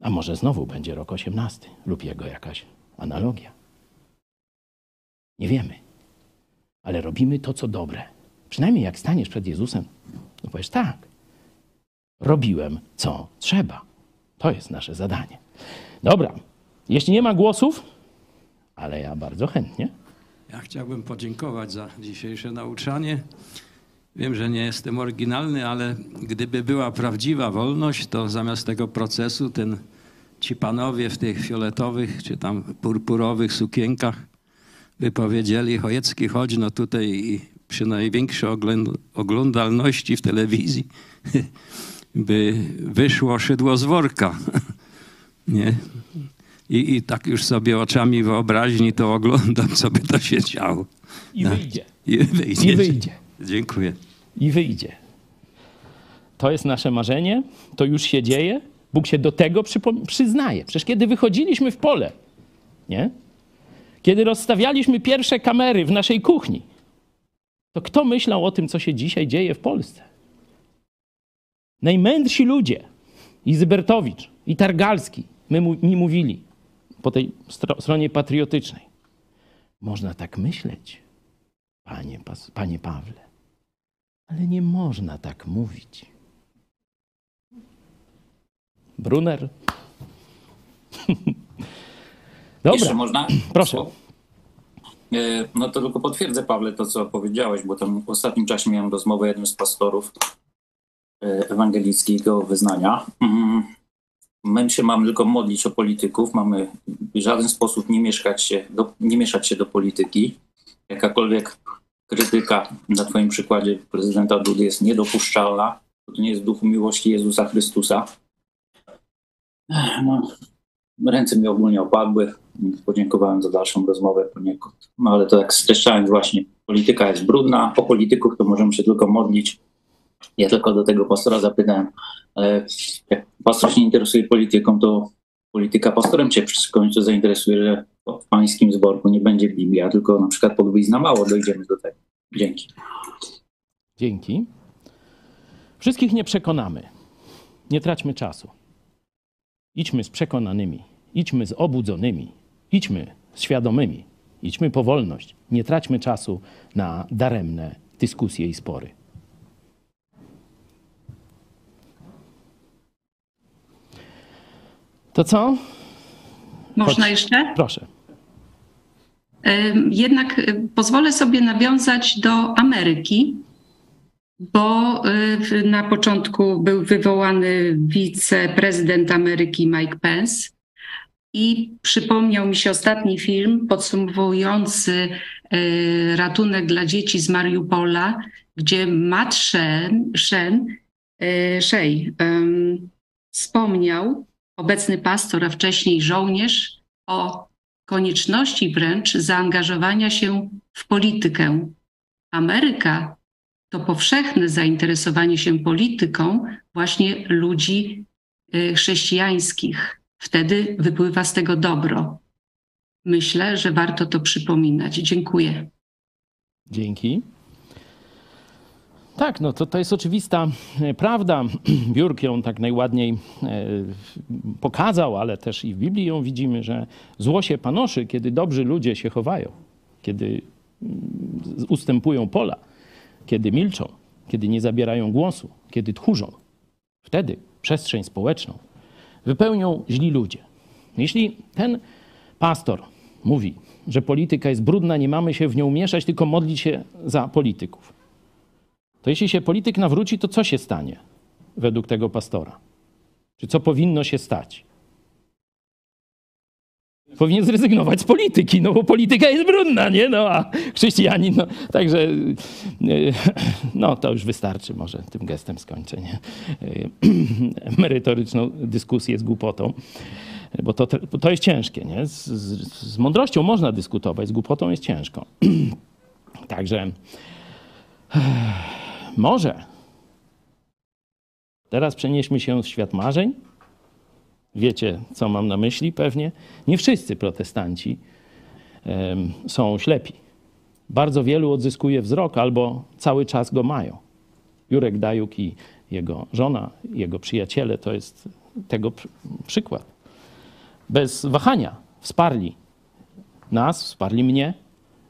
A może znowu będzie rok 18 lub jego jakaś analogia. Nie wiemy, ale robimy to, co dobre. Przynajmniej jak staniesz przed Jezusem, no powiesz tak, robiłem co trzeba. To jest nasze zadanie. Dobra, jeśli nie ma głosów, ale ja bardzo chętnie. Ja chciałbym podziękować za dzisiejsze nauczanie. Wiem, że nie jestem oryginalny, ale gdyby była prawdziwa wolność, to zamiast tego procesu ten, ci panowie w tych fioletowych czy tam purpurowych sukienkach by powiedzieli, Chojecki, chodź no tutaj i przy największej oglądalności w telewizji by wyszło szydło z worka. Nie? I, I tak już sobie oczami wyobraźni to oglądam, co by to się działo. I No. wyjdzie. I wyjdzie. I wyjdzie. Dziękuję. I wyjdzie. To jest nasze marzenie, to już się dzieje. Bóg się do tego przyznaje. Przecież kiedy wychodziliśmy w pole, nie? Kiedy rozstawialiśmy pierwsze kamery w naszej kuchni, to kto myślał o tym, co się dzisiaj dzieje w Polsce? Najmędrsi ludzie, i Zybertowicz, i Targalski, my, mu- mi mówili po tej stro- stronie patriotycznej. Można tak myśleć, panie, panie Pawle, ale nie można tak mówić. Brunner. Jeszcze Dobra, można? proszę. E, No to tylko potwierdzę, Pawle, to co powiedziałeś, bo tam w ostatnim czasie miałem rozmowę jednym z pastorów e, ewangelickiego wyznania. Mm, My się mamy tylko modlić o polityków, mamy w żaden sposób nie, mieszkać się do, nie mieszać się do polityki. Jakakolwiek krytyka na Twoim przykładzie prezydenta Dudy jest niedopuszczalna. To nie jest w duchu miłości Jezusa Chrystusa. No, ręce mi ogólnie opadły. Podziękowałem za dalszą rozmowę poniekąd. No ale to tak streszczając właśnie, polityka jest brudna, o polityków to możemy się tylko modlić. Ja tylko do tego pastora zapytałem, ale jak pastor się interesuje polityką, to polityka pastorem cię w końcu zainteresuje, że w pańskim zborku nie będzie Biblia, tylko na przykład podwójna mało dojdziemy do tego. Dzięki. Dzięki. Wszystkich nie przekonamy. Nie traćmy czasu. Idźmy z przekonanymi, idźmy z obudzonymi, idźmy z świadomymi, idźmy po wolność. Nie traćmy czasu na daremne dyskusje i spory. To co? Można Chodź. jeszcze? Proszę. Jednak pozwolę sobie nawiązać do Ameryki, bo y, na początku był wywołany wiceprezydent Ameryki Mike Pence i przypomniał mi się ostatni film podsumowujący y, ratunek dla dzieci z Mariupola, gdzie Matt Shen, Shen, y, Shea ym, wspomniał, obecny pastor, a wcześniej żołnierz, o konieczności wręcz zaangażowania się w politykę. Ameryka to powszechne zainteresowanie się polityką właśnie ludzi y, chrześcijańskich. Wtedy wypływa z tego dobro. Myślę, że warto to przypominać. Dziękuję. Dzięki. Tak, no to, to jest oczywista e, prawda. Biurk ją tak najładniej e, pokazał, ale też i w Biblii ją widzimy, że zło się panoszy, kiedy dobrzy ludzie się chowają, kiedy mm, ustępują pola, kiedy milczą, kiedy nie zabierają głosu, kiedy tchórzą. Wtedy przestrzeń społeczną wypełnią źli ludzie. Jeśli ten pastor mówi, że polityka jest brudna, nie mamy się w nią mieszać, tylko modlić się za polityków. To jeśli się polityk nawróci, to co się stanie według tego pastora? Czy co powinno się stać? Powinien zrezygnować z polityki, no bo polityka jest brudna, nie? No a chrześcijanin, no także, e, no to już wystarczy, może tym gestem skończę, nie? E, merytoryczną dyskusję z głupotą, bo to, to jest ciężkie, nie? Z, z, z mądrością można dyskutować, z głupotą jest ciężko. Także może teraz przenieśmy się w świat marzeń, Wiecie, co mam na myśli pewnie. Nie wszyscy protestanci są ślepi. Bardzo wielu odzyskuje wzrok albo cały czas go mają. Jurek Dajuk i jego żona, jego przyjaciele to jest tego przykład. Bez wahania wsparli nas, wsparli mnie,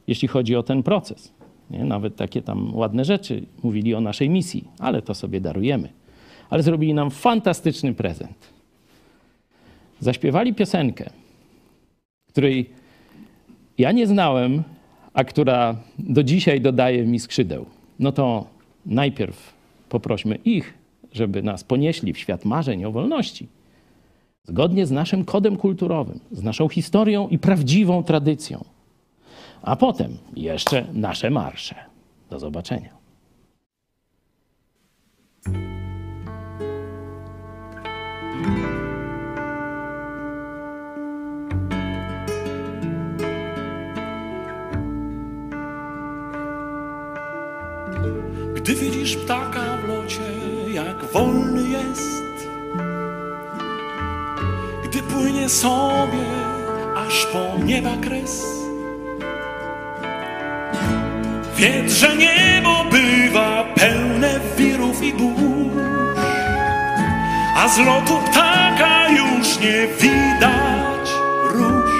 jeśli chodzi o ten proces. Nie? Nawet takie tam ładne rzeczy mówili o naszej misji, ale to sobie darujemy. Ale zrobili nam fantastyczny prezent zaśpiewali piosenkę, której ja nie znałem, a która do dzisiaj dodaje mi skrzydeł. No to najpierw poprośmy ich, żeby nas ponieśli w świat marzeń o wolności, zgodnie z naszym kodem kulturowym, z naszą historią i prawdziwą tradycją. A potem jeszcze nasze marsze. Do zobaczenia. Gdy widzisz ptaka w locie, jak wolny jest, gdy płynie sobie aż po nieba kres. Wiedz, że niebo bywa pełne wirów i burz, a z lotu ptaka już nie widać róż.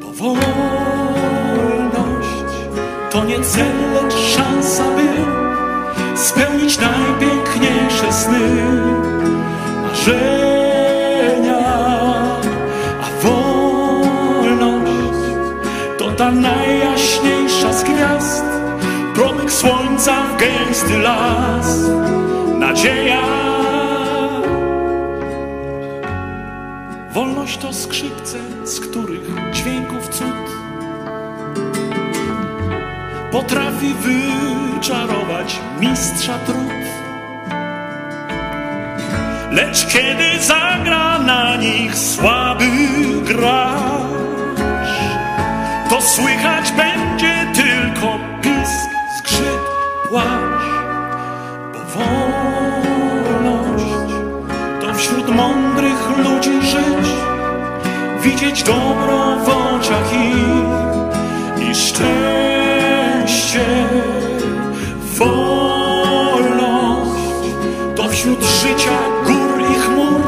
Bo wolność to nie cel, lecz szansa, by spełnić najpiękniejsze sny, marzenia, a wolność to ta najjaśniejsza z gwiazd, promyk słońca w gęsty las, nadzieja. Wolność to skrzypce, z których dźwięków cud potrafi wyczarować mistrza trud. Lecz kiedy zagra na nich słaby gracz, to słychać będzie tylko pisk, skrzyp, płaszcz. Bo wolność to wśród mądrych ludzi żyć, widzieć dobro w oczach ich i szczęście życia gór i chmur,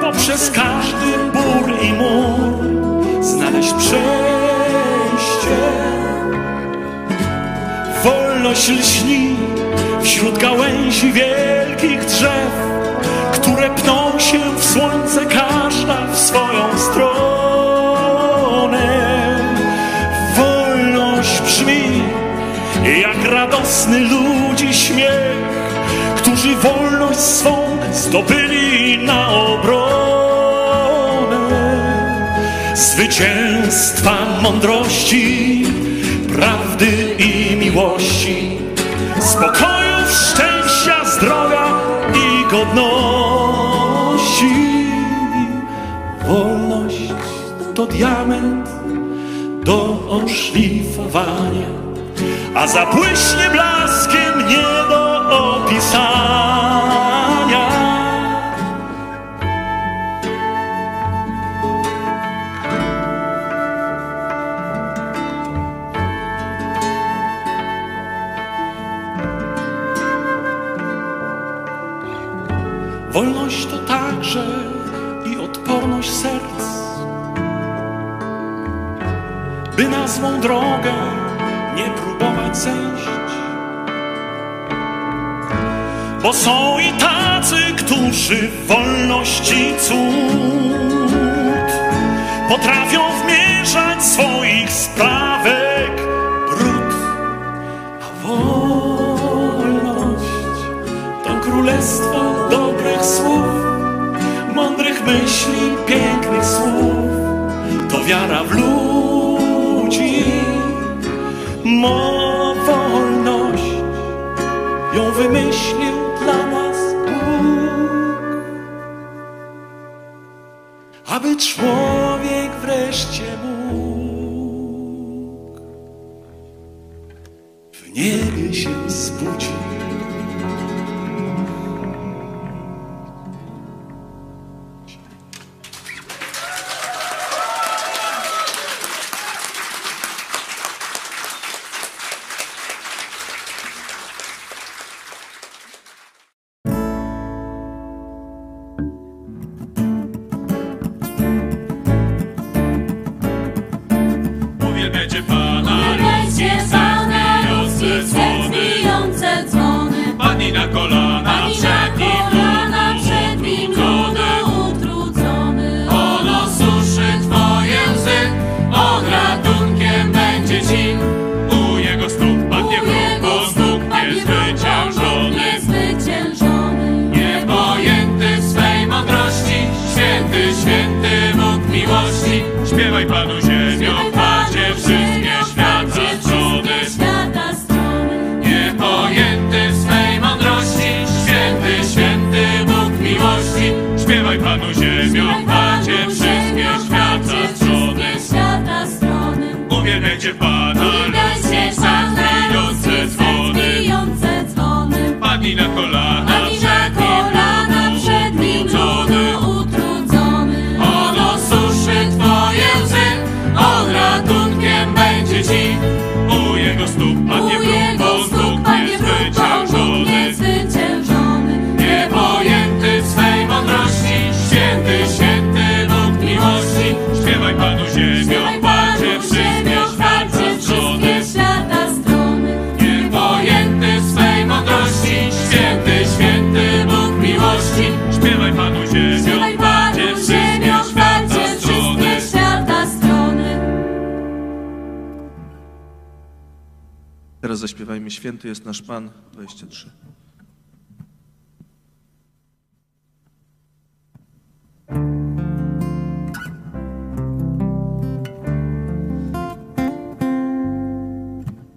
poprzez każdy bór i mur znaleźć przejście. Wolność lśni wśród gałęzi wielkich drzew, które pną się w słońce, każda w swoją stronę. jak radosny ludzi śmiech, którzy wolność swą zdobyli na obronę. Zwycięstwa mądrości, prawdy i miłości, spokoju, szczęścia, zdrowia i godności. Wolność to diament do oszlifowania a zabłyśnie blaskiem nie do opisania. bo są i tacy, którzy wolności cud potrafią wmierzać swoich sprawek brud. A wolność to królestwo dobrych słów, mądrych myśli, pięknych słów, to wiara w ludzi. Mo wolność ją wymyślił aby człowiek wreszcie mógł. Święty jest nasz Pan, 23.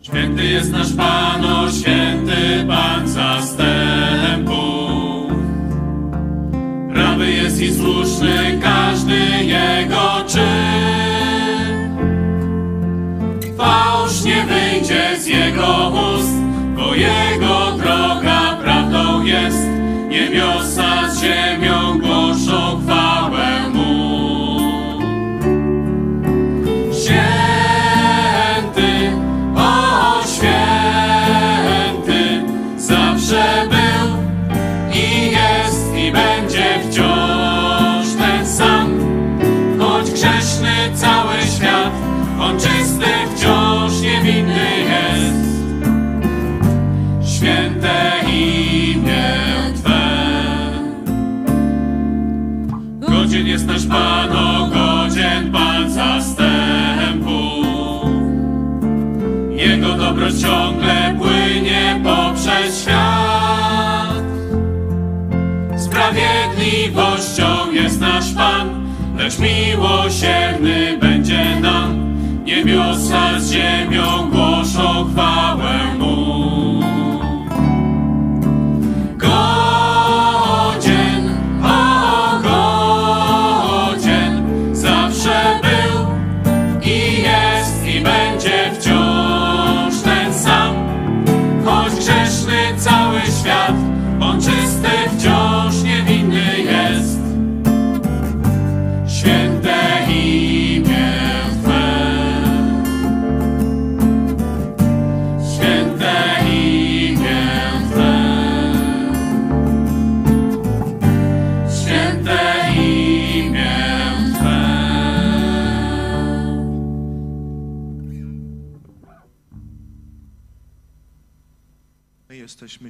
Święty jest nasz Pan, o święty Pan zastępu. Prawy jest i słuszny każdy jego czyn. Fałsz nie wyjdzie z jego ust. Jego droga prawdą jest, niebiosa z ziemią głoszą miłosierny będzie nam. Niebiosa z ziemią głoszą chwałę.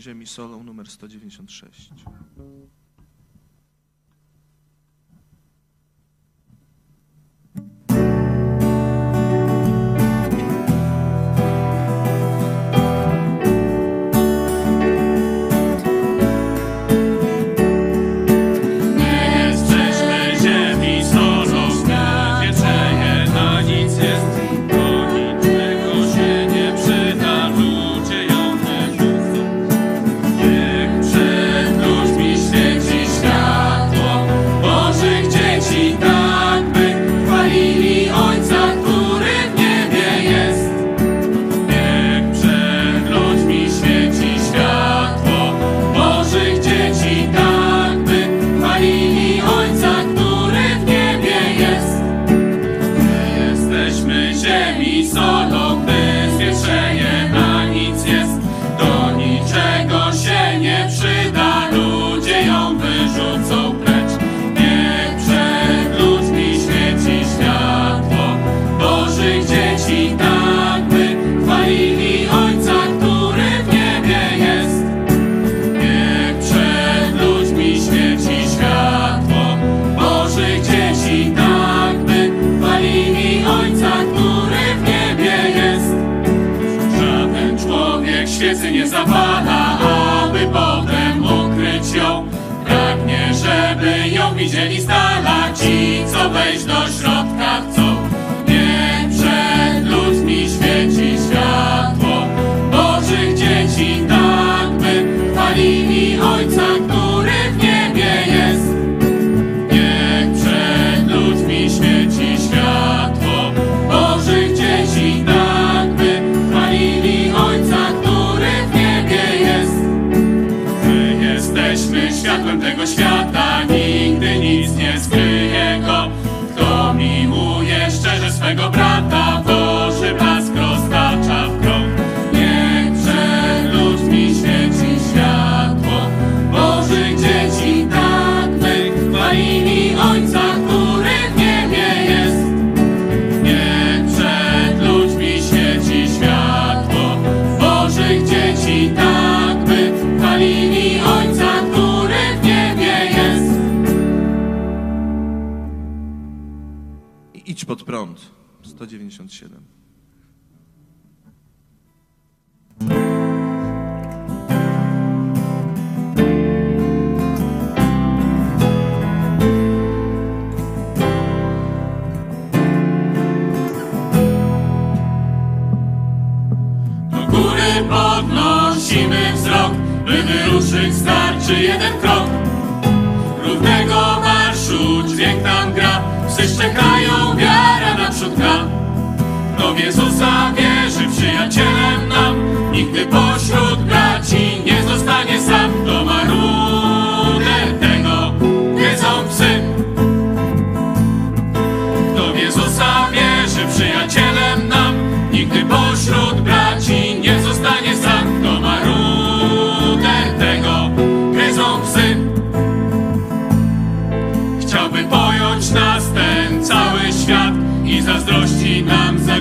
ziemi solą numer 196. 77.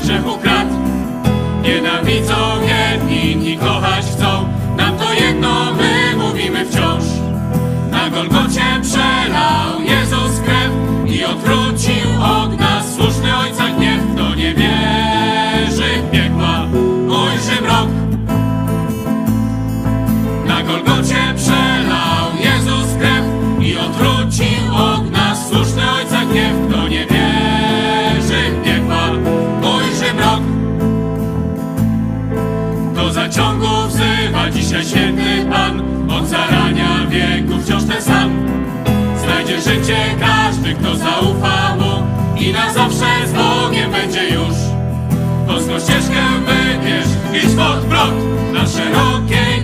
grzechu krat. Nienawidzą wierni i kochać chcą, nam to jedno my mówimy wciąż. Na Golgocie przelał Jezus krew i odwrócił ognia. życie każdy, kto zaufa Mu i na zawsze z Bogiem będzie już. Polską ścieżkę wybierz, idź pod prąd na szerokiej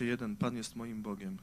201 Pan jest moim Bogiem.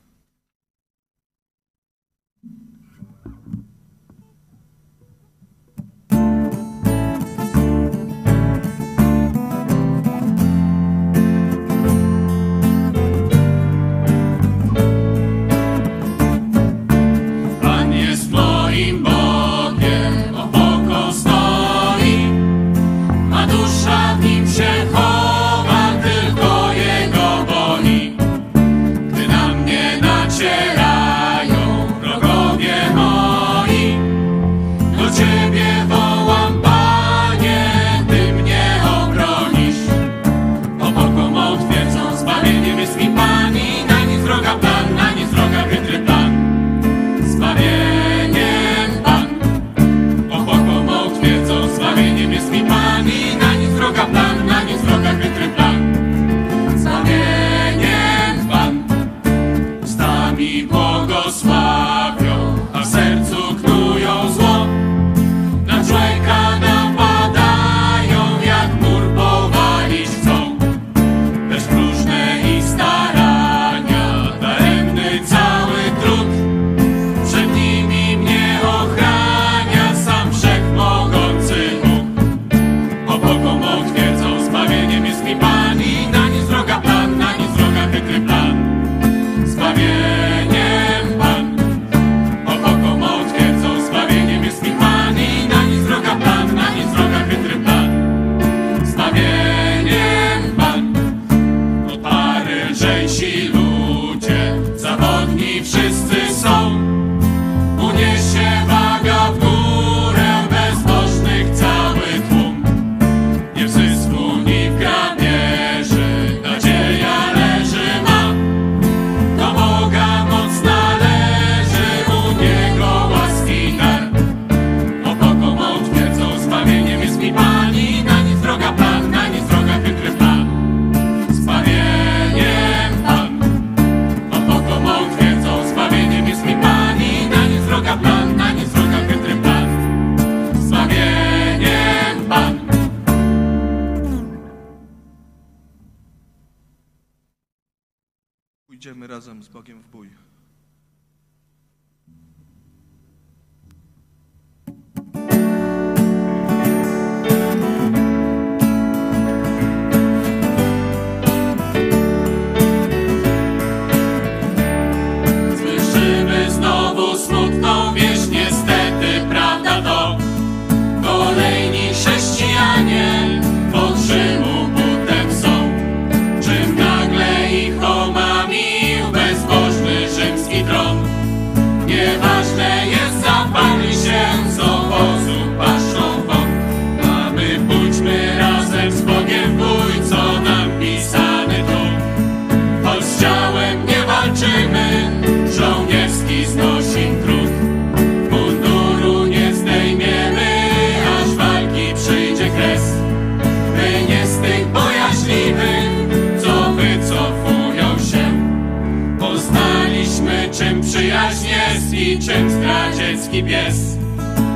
Przyjaźń jest i czym zdradziecki pies.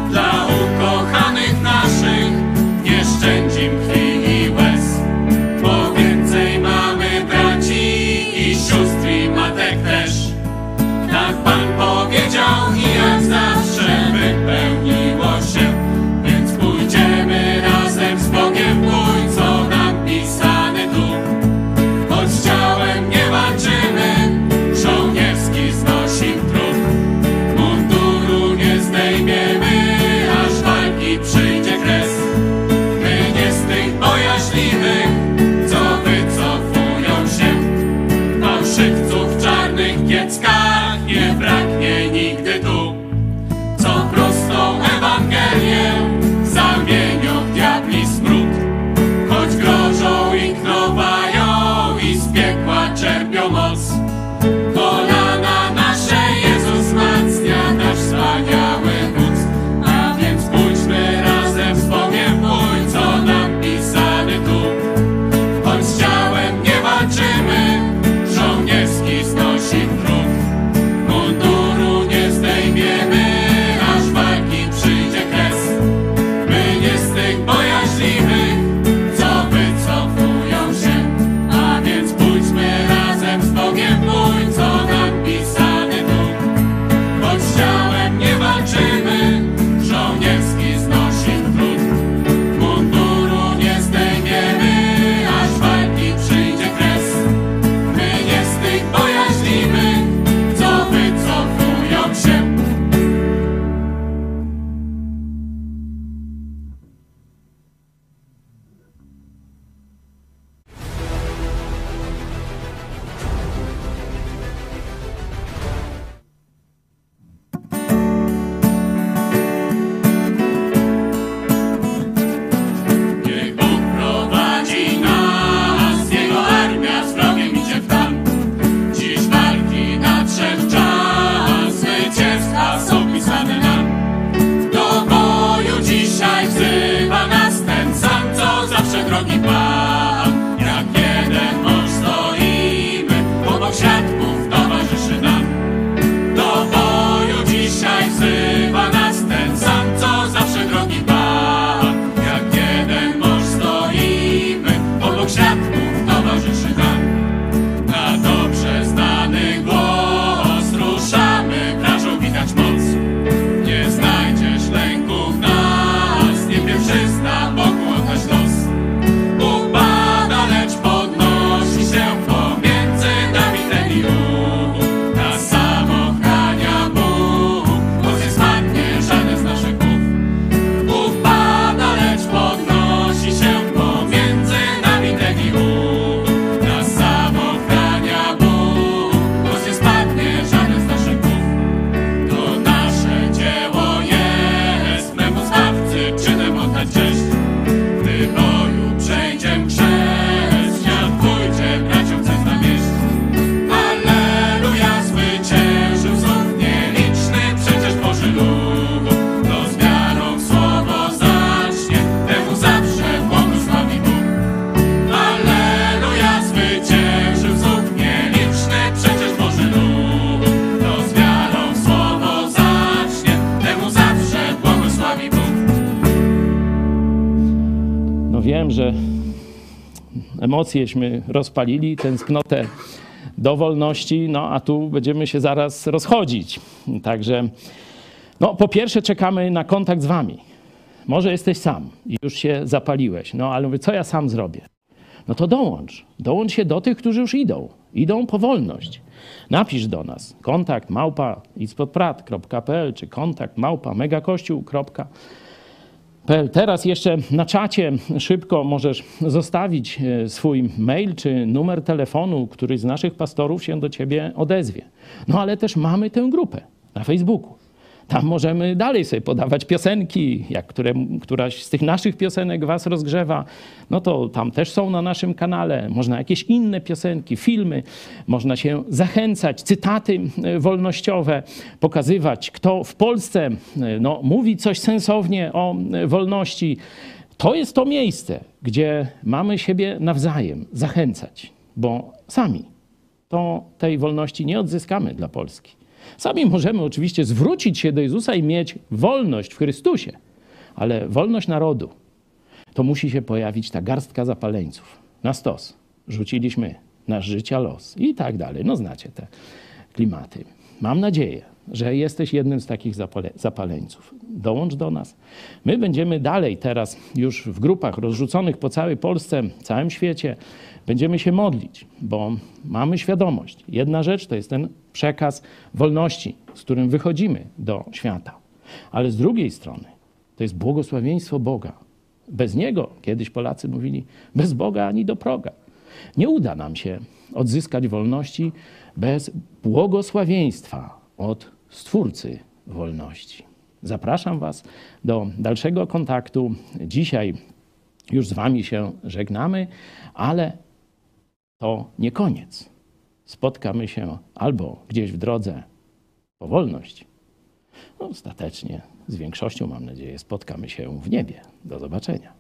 Dla ukochanych emocjeśmy rozpalili, tęsknotę do wolności, no a tu będziemy się zaraz rozchodzić. Także, no po pierwsze czekamy na kontakt z wami. Może jesteś sam i już się zapaliłeś, no ale mówię, co ja sam zrobię? No to dołącz. Dołącz się do tych, którzy już idą. Idą po wolność. Napisz do nas kontakt małpa czy kontakt małpa megakościół.pl. Teraz jeszcze na czacie szybko możesz zostawić e, swój mail czy numer telefonu, któryś z naszych pastorów się do ciebie odezwie. No ale też mamy tę grupę na Facebooku. Tam możemy dalej sobie podawać piosenki, jak które, któraś z tych naszych piosenek was rozgrzewa, no to tam też są na naszym kanale. Można jakieś inne piosenki, filmy, można się zachęcać, cytaty e, wolnościowe, pokazywać, kto w Polsce e, no, mówi coś sensownie o e, wolności. To jest to miejsce, gdzie mamy siebie nawzajem zachęcać, bo sami to tej wolności nie odzyskamy dla Polski. Sami możemy oczywiście zwrócić się do Jezusa i mieć wolność w Chrystusie, ale wolność narodu to musi się pojawić ta garstka zapaleńców. Na stos. Rzuciliśmy nasz życia los i tak dalej. No znacie te klimaty. Mam nadzieję, że jesteś jednym z takich zapale zapaleńców. Dołącz do nas. My będziemy dalej teraz już w grupach rozrzuconych po całej Polsce, całym świecie. Będziemy się modlić, bo mamy świadomość. Jedna rzecz to jest ten przekaz wolności, z którym wychodzimy do świata. Ale z drugiej strony to jest błogosławieństwo Boga. Bez Niego, kiedyś Polacy mówili, bez Boga ani do proga. Nie uda nam się odzyskać wolności bez błogosławieństwa od Stwórcy wolności. Zapraszam Was do dalszego kontaktu. Dzisiaj już z Wami się żegnamy, ale to nie koniec. Spotkamy się albo gdzieś w drodze po wolność, no, ostatecznie z większością, mam nadzieję, spotkamy się w niebie. Do zobaczenia.